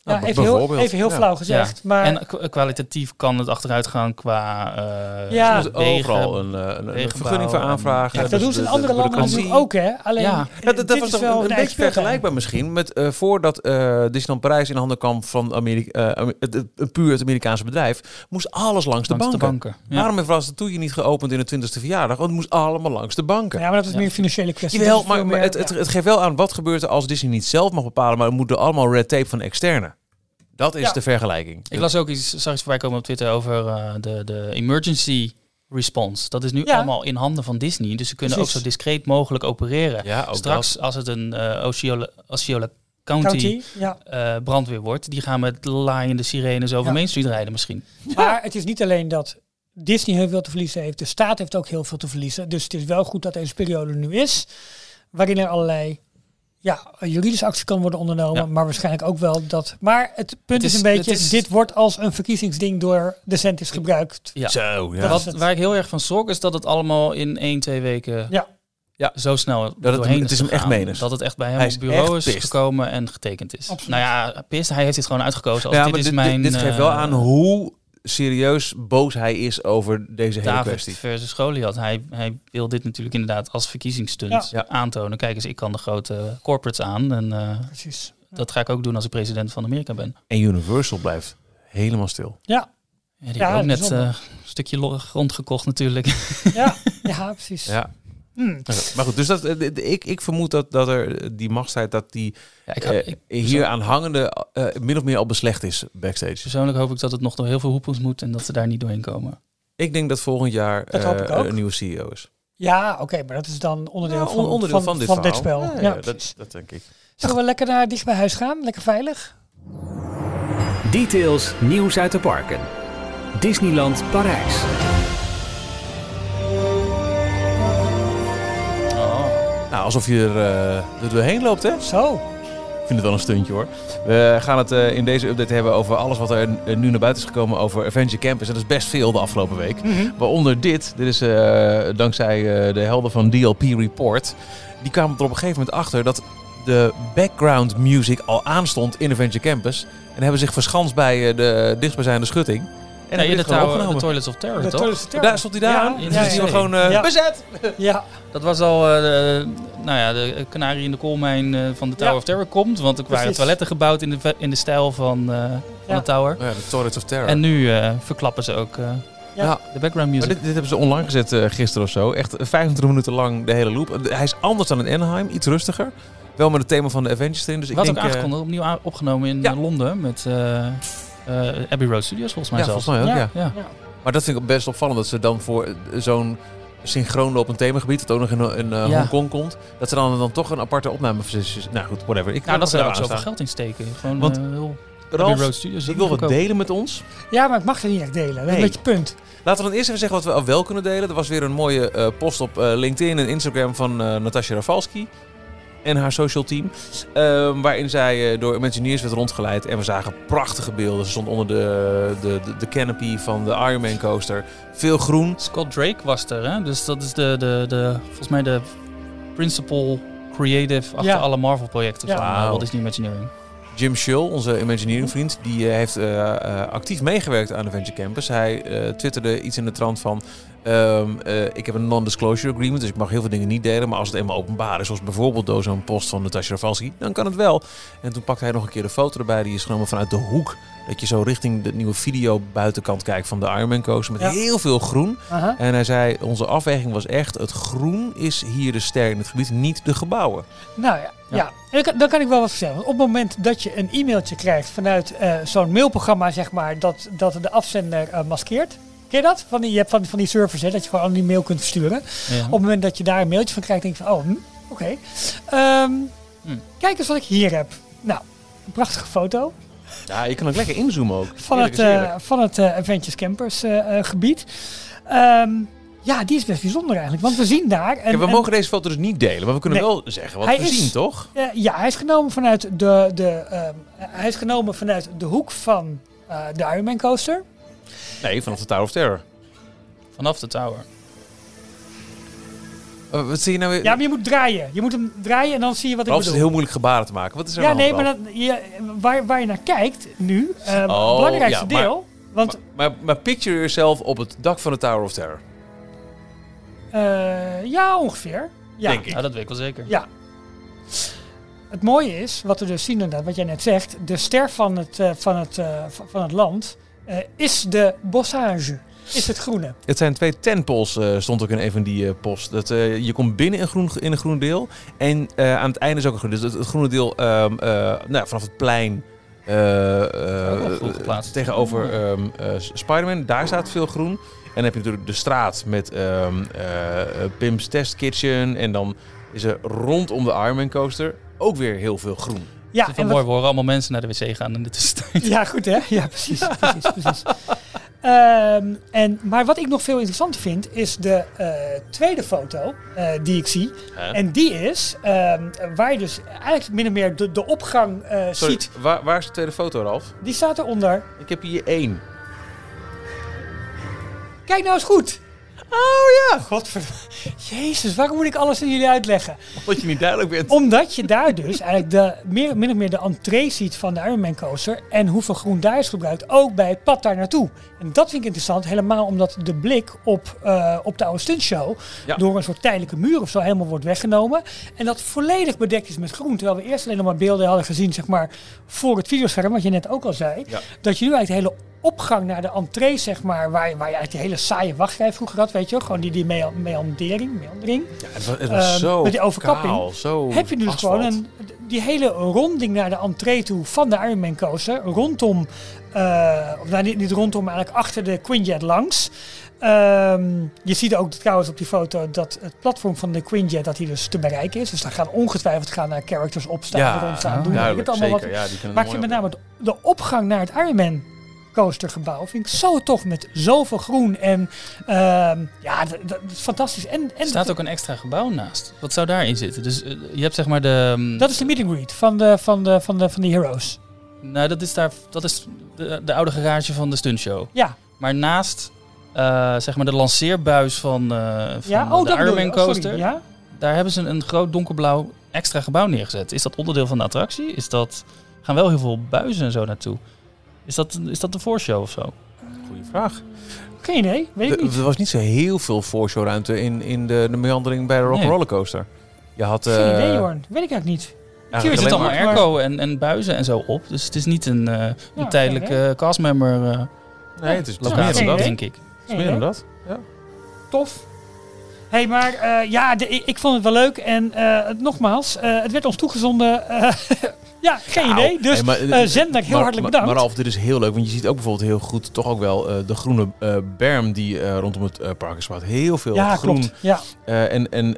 Ja, Nou, even, heel, even heel flauw gezegd. Maar en kwalitatief kan het achteruit gaan qua eh Ja. Er overal een, eh, een, vergunning voor en- aanvragen. ja, Dus dat doen ze in de- andere de landen natuurlijk ook, hè? Alleen Ja. eh, Ja, dat, dat was is toch wel een, beetje vergelijkbaar misschien met eh, voordat eh Disneyland Parijs in handen kwam van Amerika, het, puur het Amerikaanse bedrijf, moest alles langs de langs banken. de banken. Ja. Waarom heeft Ratatouille niet geopend in de 20ste verjaardag? Want het moest allemaal langs de banken. Ja, maar dat is Ja. meer een financiële kwestie. Jawel, maar, maar meer- het, het, het geeft wel aan wat gebeurt er als Disney niet zelf mag bepalen, maar het moet er allemaal red tape van externe. Dat is Ja. de vergelijking. Ik las ook iets, zag iets voorbij komen op Twitter over eh, de, de emergency response. Dat is nu Ja. allemaal in handen van Disney. Dus ze kunnen Precies. ook zo discreet mogelijk opereren. ja, ook Straks, als het een eh Osceola, Osceola County, County, ja. eh, brandweer wordt, die gaan met laaiende sirenes over Ja. Main Street rijden misschien. Maar het is niet alleen dat Disney heel veel te verliezen heeft. De staat heeft ook heel veel te verliezen. Dus het is wel goed dat deze periode nu is. Waarin er allerlei ja, juridische actie kan worden ondernomen. Ja. Maar waarschijnlijk ook wel dat... Maar het punt Het is, is- een beetje... het is- dit wordt als een verkiezingsding door de centis gebruikt. Ja. Zo, ja. Dat Wat, is het. waar ik heel erg van schrok is dat het allemaal in 1, 2 weken Ja. Ja. zo snel het- doorheen het is hem echt menens. Dat het echt bij hem Hij op is bureau is gekomen en getekend is. Absoluut. Nou ja, pist, hij heeft dit gewoon uitgekozen. Als ja, dit maar is dit, mijn, dit, dit geeft wel eh, aan hoe serieus boos hij is over deze hele David kwestie. versus Goliath. Hij, hij wil dit natuurlijk inderdaad als verkiezingsstunt Ja. Aantonen. Kijk eens, ik kan de grote corporates aan. En eh, Precies. dat ga ik ook doen als ik president van Amerika ben. En Universal blijft helemaal stil. Ja, Ja, die Ja, hebben ook net eh, een stukje grond gekocht natuurlijk. ja, <laughs> ja precies. Ja. Hmm. Maar goed, dus dat, eh, ik, ik vermoed dat, dat er eh, die machtsheid, dat die Ja, ik, eh, ik- hier aan hangende eh, min of meer al beslecht is backstage. persoonlijk hoop ik dat het nog door heel veel hoepels moet en dat ze daar niet doorheen komen. Ik denk dat volgend jaar Dat hoop eh, ik ook. een nieuwe CEO is. Ja, oké, maar dat is dan onderdeel, Ja, van, on- onderdeel van, van, dit van dit verhaal. spel. Ja, Ja, ja, precies. dat, dat denk ik. Zullen we lekker naar dicht bij huis gaan? Lekker veilig? Details nieuws uit de parken. Disneyland Parijs. Nou, alsof je er, eh, er doorheen loopt, hè? Zo. Ik vind het wel een stuntje hoor. We gaan het eh, in deze update hebben over alles wat er eh, nu naar buiten is gekomen over Avenger Campus. En dat is best veel de afgelopen week. Waaronder dit. Dit is dankzij de helden van DLP Report. Die kwamen er op een gegeven moment achter dat de background music al aanstond in Avenger Campus. En hebben zich verschanst bij eh, de dichtstbijzijnde schutting. En Nee, hebben de, tower, de. Toilets of Terror, De toch? Toilets of Terror. Daar stond hij daar aan. Ja, Dus ja, die ja. we gewoon eh, Ja. bezet. Ja, Dat was al eh, de, nou ja, de kanarie in de koolmijn eh, van de Tower Ja. of Terror komt. Want er waren toiletten gebouwd in de, in de stijl van, eh, van de Tower. Ja, de Toilets of Terror. En nu eh, verklappen ze ook eh, Ja. de background music. dit, dit hebben ze online gezet eh, gisteren of zo. Echt 25 minuten lang de hele loop. Hij is anders dan in Anaheim, iets rustiger. Wel met het thema van de Avengers erin. Dus ik Wat denk, ook aangekondigd, opnieuw opgenomen in Ja. Londen met Abbey Road Studios volgens mij ja, zelfs. volgens mij ook, Ja. ja. Ja. Maar dat vind ik best opvallend dat ze dan voor eh, zo'n synchroon lopend themagebied, dat ook nog in, in eh, Ja. Hongkong komt, dat ze dan, dan toch een aparte opname Nou goed, whatever. Ik Nou, dat ze daar ook zoveel geld in steken. Gewoon Want, eh, heel Ralf, Road Studios. je wil wat delen met ons. ja, maar ik mag het niet echt delen. Dat is een beetje punt. Laten we dan eerst even zeggen wat we al wel kunnen delen. Er was weer een mooie eh, post op eh, LinkedIn en Instagram van eh Natasja Rafalski en haar social team. ehm, waarin zij eh, door Imagineers werd rondgeleid. En we zagen prachtige beelden. Ze stond onder de, de, de, de canopy van de Ironman coaster. Veel groen. Scott Drake was er, hè? Dus dat is de, de, de, volgens mij de principal creative achter Ja. alle Marvel-projecten Ja. van eh, Wauw. Walt Disney Imagineering. Jim Schull, onze Imagineering vriend, die eh, heeft actief meegewerkt aan Adventure Campus. Hij eh, twitterde iets in de trant van... ehm, eh, ik heb een non-disclosure agreement, dus ik mag heel veel dingen niet delen. Maar als het eenmaal openbaar is, zoals bijvoorbeeld door zo'n post van Natasja Rafalski, dan kan het wel. En toen pakte hij nog een keer de foto erbij. Die is genomen vanuit de hoek. Dat je zo richting de nieuwe video buitenkant kijkt van de Ironman coaster. Met Ja. heel veel groen. En hij zei, onze afweging was echt, het groen is hier de ster in het gebied, niet de gebouwen. Nou ja, ja. Dan, kan, dan kan ik wel wat vertellen. Op het moment dat je een e-mailtje krijgt vanuit eh, zo'n mailprogramma, zeg maar, dat, dat de afzender eh, maskeert. Ken je dat? Van die, je hebt van, van die servers, hè, dat je gewoon al die mail kunt versturen. Ja. Op het moment dat je daar een mailtje van krijgt, denk je van, oh, hm, oké. Ehm, Hm. Kijk eens wat ik hier heb. Nou, een prachtige foto Ja, je kan ook lekker inzoomen ook. van Eerlijk het, eh, eerlijk. van het eh, Adventures Campers eh, gebied. Ehm, ja, die is best bijzonder eigenlijk, want we zien daar... Ja, we mogen deze foto dus niet delen, maar we kunnen Nee. wel zeggen wat Hij we is- zien, toch? Ja, hij is genomen vanuit de, de, ehm, hij is genomen vanuit de hoek van eh, de Ironman coaster. Nee, vanaf de Tower of Terror. Vanaf de tower. Uh, wat zie je nou weer? Ja, maar je moet draaien. Je moet hem draaien en dan zie je wat ik is bedoel. heel moeilijk gebaren te maken. Wat is er ja, aan de nee, hand, maar Ralf? je, waar, waar je naar kijkt nu, eh, het Oh, belangrijkste ja, maar- deel. Want Maar, maar, maar picture yourself op het dak van de Tower of Terror. eh, ja, ongeveer. Ja. Denk ik. Ja, dat weet ik wel zeker. Ja. Het mooie is, wat we dus zien inderdaad, wat jij net zegt, de ster van het, eh, van het, eh, van van het land eh, is de bossage, is het groene. Het zijn twee tenpoles, eh, stond ook in een van die eh post. Dat, eh, je komt binnen in, groen, in een groen deel. En eh, aan het einde is ook een groen. Dus het, het groene deel ehm, eh, nou, ja, vanaf het plein eh, eh, tegenover ehm eh, Spider-Man. Daar staat veel groen. En dan heb je natuurlijk de straat met ehm eh, eh, Pim's Test Kitchen. En dan is er rondom de Ironman coaster ook weer heel veel groen. Ja, Het is wel wat- mooi, we horen allemaal mensen naar de wc gaan in de tussentijd. Ja, goed hè? Ja, precies. <laughs> precies, precies. Ehm, en, maar wat ik nog veel interessanter vind, is de eh, tweede foto eh, die ik zie. En die is ehm, waar je dus eigenlijk min of meer de, de opgang eh, Sorry, ziet. waar, waar is de tweede foto, Ralf? Die staat eronder. Ik heb hier één. Kijk nou eens goed. Oh ja. Godverdomme. Jezus, waarom moet ik alles aan jullie uitleggen? Omdat je niet duidelijk bent. Omdat je daar dus eigenlijk de, meer, min of meer de entree ziet van de Ironman coaster. En hoeveel groen daar is gebruikt. Ook bij het pad daar naartoe. En dat vind ik interessant. Helemaal omdat de blik op, eh, op de oude stuntshow. Ja. Door een soort tijdelijke muur of zo helemaal wordt weggenomen. En dat volledig bedekt is met groen. Terwijl we eerst alleen nog maar beelden hadden gezien. Zeg maar voor het videoscherm. Wat je net ook al zei. Ja. Dat je nu eigenlijk de hele opgang naar de entree, zeg maar, waar, je- waar je eigenlijk die hele saaie wachtrij vroeger had, weet je wel, gewoon die, die mea- meandering, meandering. Ja, het was, het was Ehm, zo met die overkapping kaal, zo heb je nu dus asfalt. gewoon een, die hele ronding naar de entree toe van de Ironman coaster, rondom, eh, of nou niet, niet rondom, maar eigenlijk achter de Quinjet langs. Ehm, je ziet ook trouwens op die foto dat het platform van de Quinjet dat die dus te bereiken is. Dus daar gaan ongetwijfeld gaan naar characters opstaan, Ja, rond staan, doen. duidelijk, het allemaal zeker. wat. Ja, die kunnen Maar ik vind met name de, opgang naar het Ironman coastergebouw. Vind ik zo tof met zoveel groen. En ehm, ja, dat, dat is fantastisch. En, en Er staat ook een extra gebouw naast. Wat zou daarin zitten? Dus eh, je hebt zeg maar de... mm, dat is de meet and greet van de, van de, van de, van de Heroes. Nou, dat is, daar, dat is de, de oude garage van de stuntshow. Ja, Maar naast eh, zeg maar de lanceerbuis van, eh van ja. Oh, de. Ironman Oh, coaster, Ja? daar hebben ze een groot donkerblauw extra gebouw neergezet. Is dat onderdeel van de attractie? Is dat, gaan wel heel veel buizen en zo naartoe. Is dat, is dat de voorshow of zo? Goeie vraag. Geen idee, weet ik De- niet. er was niet zo heel veel voorshowruimte in, in de, de meandering bij de Nee. Rock'n'Roller Coaster. Je had... Geen eh, idee, Jorn. Weet ik eigenlijk niet. Er zit allemaal maar- airco en, en buizen en zo op. Dus het is niet een, eh, een Ja, tijdelijke castmember eh Nee, het is meer dan denk ik. Het is meer dan dat. Ja. Tof. hey, maar eh, ja, de, ik, vond het wel leuk. En eh, nogmaals, eh, het werd ons toegezonden. <laughs> ja, geen Nou, idee. Dus hey, maar, eh, zender, heel maar- hartelijk maar- bedankt. Maar Ralf, dit is heel leuk, want je ziet ook bijvoorbeeld heel goed toch ook wel eh, de groene eh, berm die rondom het park is. Heel veel ja, groen. klopt. Ja, en en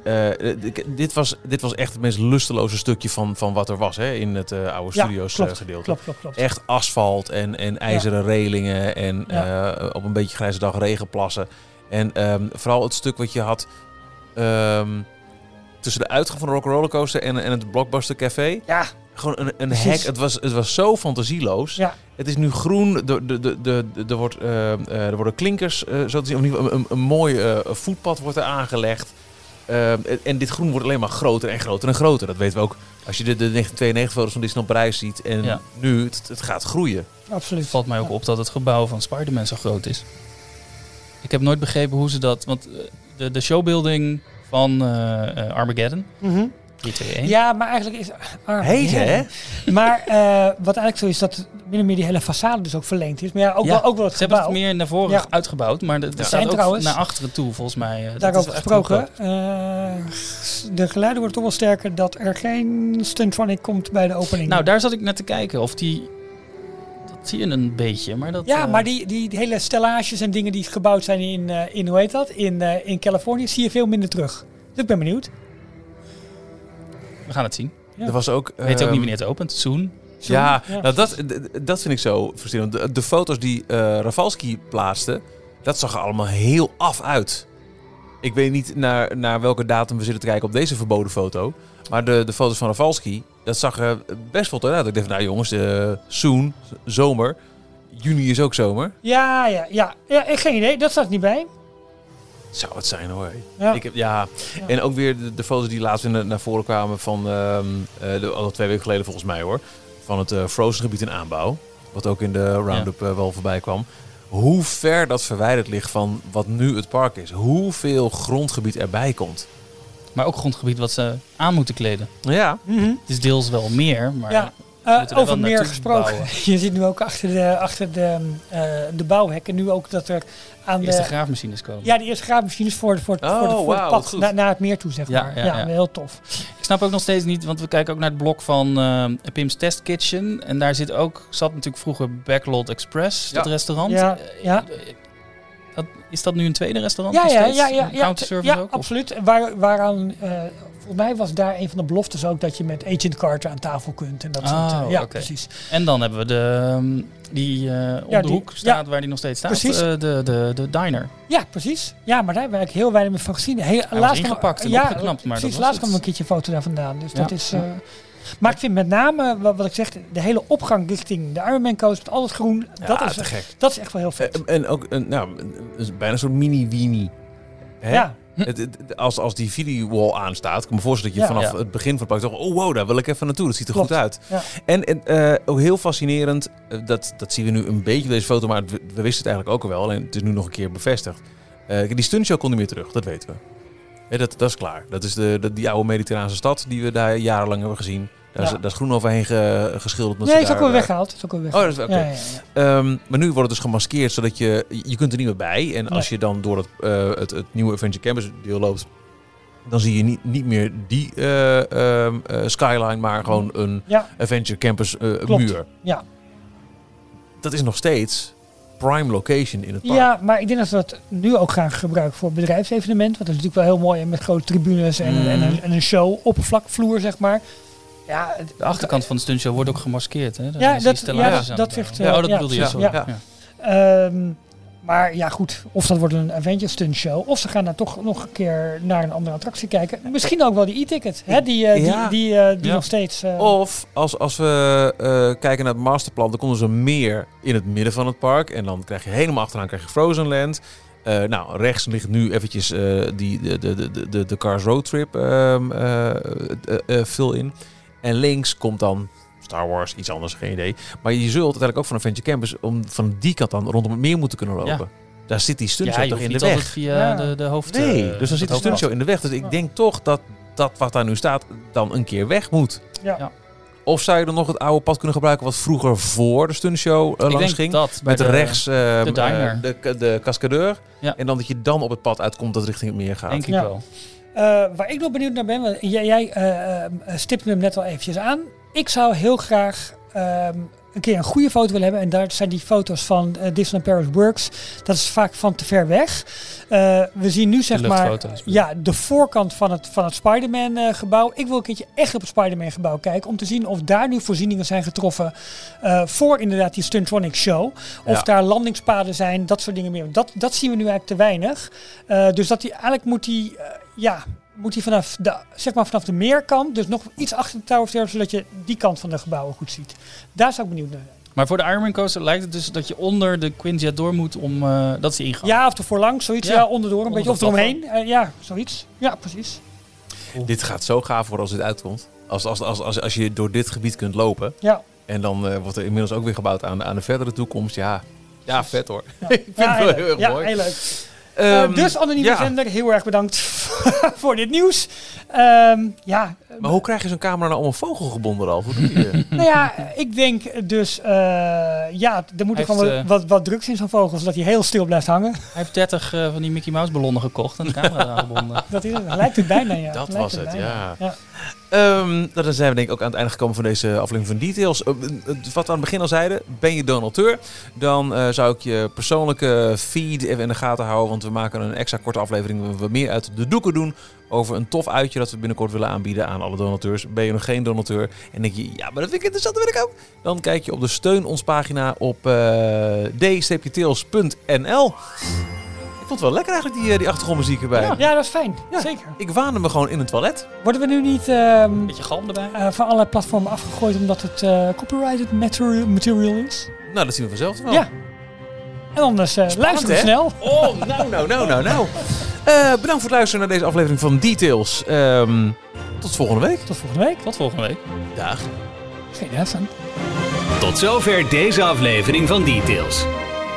dit, was, dit was echt het meest lusteloze stukje van, van wat er was hè, in het oude Ja, studio's klopt, gedeelte. klopt, klopt, klopt. Echt asfalt en, en ijzeren relingen en op een beetje grijze dag regenplassen. En ehm, vooral het stuk wat je had ehm, tussen de uitgang van de Rock'n'Roller Coaster en, en het Blockbuster Café. Ja, Gewoon een, een hek. Het was, het was zo fantasieloos. Ja. Het is nu groen. De, de, de, de, de- er, wordt, eh, eh, er worden klinkers, eh, zo te zien. Of in ieder geval een, een, mooi eh, voetpad wordt er aangelegd. En- dit groen wordt alleen maar groter en groter en groter. Dat weten we ook als je de, de 1992 foto's van Disneyland Parijs ziet. En Ja. nu, het, het gaat groeien. absoluut. Het valt mij ook op dat het gebouw van Spider-Man zo groot is. Ik heb nooit begrepen hoe ze dat... Want de, de showbuilding van Armageddon, Mhm. 3, 2, 1... Ja, maar eigenlijk is... Ah, Heet, hè? Maar eh, wat eigenlijk zo is, dat min of meer die hele façade dus ook verlengd is. Maar ja, ook, Ja, wel, ook wel het Ze hebben het meer naar voren Ja. uitgebouwd, maar Ja. staat Zijn ook trouwens- naar achteren toe, volgens mij. eh, dat Daarover gesproken. eh, de geluiden worden toch wel sterker dat er geen stuntrunning komt bij de opening. Nou, daar zat ik net te kijken of die... Dat zie je een beetje, maar dat... ja, maar die, die, die hele stellages en dingen die gebouwd zijn in, in hoe heet dat? In, in Californië zie je veel minder terug. Dus ik ben benieuwd. We gaan het zien. Ja. Er was ook... Weet ook ehm, niet wanneer het opent. Soon. Zo, Ja, Nou, dat, dat vind ik zo frustrerend. De, de foto's die eh Rafalski plaatste, dat zag er allemaal heel af uit. Ik weet niet naar, naar welke datum we zitten te kijken op deze verboden foto. Maar de, de foto's van Rafalski, dat zag er best wel uit. Ik dacht, nou jongens, eh soon, zomer. Juni is ook zomer. Ja, ja, ja. ja ik- geen idee. Dat staat niet bij. Zou het zijn hoor. Ja. Ik heb, ja. Ja. En ook weer de, de foto's die laatst naar, naar voren kwamen van, ehm, eh, de, al twee weken geleden volgens mij hoor. Van het eh, Frozen gebied in aanbouw. Wat ook in de Roundup eh, wel voorbij kwam. Hoe ver dat verwijderd ligt van wat nu het park is. Hoeveel grondgebied erbij komt. Maar ook grondgebied wat ze aan moeten kleden. Ja. Mhm. Het is deels wel meer, maar... Ja. Over meer gesproken. bouwen. <laughs> Je ziet nu ook achter de, achter de, eh, de bouwhekken nu ook dat er aan de de... graafmachines komen. Ja, de eerste graafmachines voor, voor, Oh, voor, de, voor het pad naar, naar het meer toe, zeg Ja, maar. ja, Ja, ja. heel tof. Ik snap ook nog steeds niet, want we kijken ook naar het blok van eh, Pim's Test Kitchen. En daar zit ook, zat natuurlijk vroeger Backlot Express, dat Ja. restaurant. Ja, Eh, ja. Dat, is dat nu een tweede restaurant Ja, ja, ja, ja, ja, ook? Absoluut. Waar, waaraan, eh, volgens mij was daar een van de beloftes ook dat je met Agent Carter aan tafel kunt. En dat Oh, soort, eh, ja, precies. En dan hebben we de, ehm, die eh om Ja, de die- hoek staat, ja. waar die nog steeds staat. Precies. eh, de, de, de diner. Ja, precies. Ja, maar daar heb ik heel weinig van gezien. Heel, was ingepakt en opgeknapt, maar dat precies. was Laatst het. kwam een keertje een foto daar vandaan. Dus Ja. dat is... eh, maar ik vind met name, wat, wat ik zeg, de hele opgang richting de Ironman Coast met al het groen, dat, Ja, is, te gek. dat is echt wel heel vet. Eh, En ook een, nou, een- bijna zo'n mini-weenie. Hè? ja, Het, het- als, als die video-wall aanstaat, ik kan me voorstellen dat je Ja. vanaf Ja. het begin van het park toch, oh wow, daar wil ik even naartoe. Dat ziet er Klopt. goed uit. Ja. En, en eh, ook heel fascinerend, eh, dat, dat zien we nu een beetje op deze foto, maar we, we wisten het eigenlijk ook al wel. En het is nu nog een keer bevestigd. Eh, die stuntshow kon niet meer terug, dat weten we. Dat, dat is klaar. Dat is de, de, die oude mediterrane stad die we daar jarenlang hebben gezien. Daar, is, Ja. daar is groen overheen ge- geschilderd. nee, ze is ook wel eh, weggehaald. Is ook wel Oh, dat is. Ja. Ehm, maar nu wordt het dus gemaskeerd, zodat je... Je kunt er niet meer bij. En als je dan door het, eh, het, het nieuwe Adventure Campus deel loopt... dan zie je niet, niet meer die eh, ehm, eh, skyline... maar gewoon een. Adventure Campus muur. Ja. Dat is nog steeds prime location in het park. Ja, maar ik denk dat we het nu ook gaan gebruiken voor bedrijfsevenement. Want dat is natuurlijk wel heel mooi met grote tribunes en, en, een, en een show, oppervlakvloer zeg maar. Ja, het- De achterkant van de stuntshow wordt ook gemaskeerd. Hè? Ja, dat- ja, dat het zegt, oh, dat ja, bedoelde je, ja, sorry. ja. Ja. Ehm, maar ja, goed, of dat wordt een Avengers stunt show, of ze gaan daar toch nog een keer naar een andere attractie kijken. Misschien ook wel die e-ticket, hè, die, eh, Ja. die, die, die Ja. nog steeds... eh, Of als, als we eh, kijken naar het masterplan, dan er een meer in het midden van het park. En dan krijg je helemaal achteraan krijg je Frozen Land. Eh, nou, rechts ligt nu eventjes eh, die, de, de, de, de, de Cars Road Trip ehm eh, eh, eh, vul in. En links komt dan Star Wars, iets anders, geen idee. Maar je zult uiteindelijk ook van Adventure Campus om van die kant dan rondom het meer moeten kunnen lopen. Daar zit die stunt Ja, toch in de weg. altijd via Ja. de, de hoofd... Nee, eh, dus dan zit de stuntshow in de weg. Dus ik Ja. denk toch dat dat wat daar nu staat dan een keer weg moet. Ja. Ja. Of zou je dan nog het oude pad kunnen gebruiken wat vroeger voor de stuntshow uh, Ik langs denk ging? dat. bij Met de- rechts ehm, de diner. eh, de, de cascadeur. Ja. En dan dat je dan op het pad uitkomt dat richting het meer gaat. Denk ik Ja. wel. Eh, waar ik nog benieuwd naar ben, want jij, jij eh, eh, stipte hem net al eventjes aan. Ik zou heel graag ehm, een keer een goede foto willen hebben. En daar zijn die foto's van eh, Disneyland Paris Works. Dat is vaak van te ver weg. We zien nu zeg maar ja, de voorkant van het, van het Spider-Man eh, gebouw. Ik wil een keertje echt op het Spider-Man gebouw kijken. Om te zien of daar nu voorzieningen zijn getroffen voor inderdaad die Stuntronic show. Of Ja. daar landingspaden zijn, dat soort dingen meer. Dat, dat zien we nu eigenlijk te weinig. Dus dat die, eigenlijk moet die, ja, moet die vanaf de, zeg maar vanaf de meerkant, dus nog iets achter de Tower of Terror, zodat je die kant van de gebouwen goed ziet. Daar zou ik benieuwd naar zijn. Maar voor de Ironman coaster lijkt het dus dat je onder de Quincy door moet om... eh, dat is de ingang. Ja, of er voorlangs, zoiets. Ja, Ja, onderdoor, een onder beetje. Of eromheen. Eh, ja, zoiets. Ja, precies. Dit gaat zo gaaf worden als dit uitkomt. Als, als, als, als, als je door dit gebied kunt lopen. Ja. En dan eh, wordt er inmiddels ook weer gebouwd aan, aan de verdere toekomst. Ja, ja vet hoor. Ja. <laughs> ik vind ja, het wel heel erg ja, mooi. heel leuk. Eh, Ehm, dus anonieme ja. zender, heel erg bedankt <laughs> voor dit nieuws. Ehm, ja, Maar hoe krijg je zo'n camera nou om een vogel gebonden al? Hoe doe je <laughs> dat? nou ja, ik denk dus, eh, ja, er moet gewoon wat, eh, wat, drugs in zo'n vogel, zodat hij heel stil blijft hangen. Hij heeft 30 eh, van die Mickey Mouse ballonnen gekocht en de camera eraan gebonden. <laughs> Dat is, het. lijkt het bijna, ja. Dat Lijkt was het, ja. Ehm, nou, dan zijn we denk ik ook aan het einde gekomen van deze aflevering van Details. Eh, eh, wat we aan het begin al zeiden, ben je donateur, dan eh, zou ik je persoonlijke feed even in de gaten houden. Want we maken een extra korte aflevering waar we meer uit de doeken doen over een tof uitje dat we binnenkort willen aanbieden aan alle donateurs. Ben je nog geen donateur en denk je, ja, maar dat vind ik interessant, dat wil ik ook. Dan kijk je op de steun ons pagina op eh d-tails.nl. Ik vond het wel lekker eigenlijk, die, eh, die achtergrondmuziek erbij. Ja, ja, dat is fijn. Ja. Zeker. Ik waande me gewoon in het toilet. Worden we nu niet ehm, Beetje galm erbij. eh, van alle platformen afgegooid omdat het eh, copyrighted material, material is? Nou, dat zien we vanzelf wel. Ja. En anders eh luisteren we hè? snel. Oh, nou, nou, nou, nou, nou. Eh, bedankt voor het luisteren naar deze aflevering van Details. Ehm, tot volgende week. Tot volgende week. Tot volgende week. Dag. Geen. Tot zover deze aflevering van Details.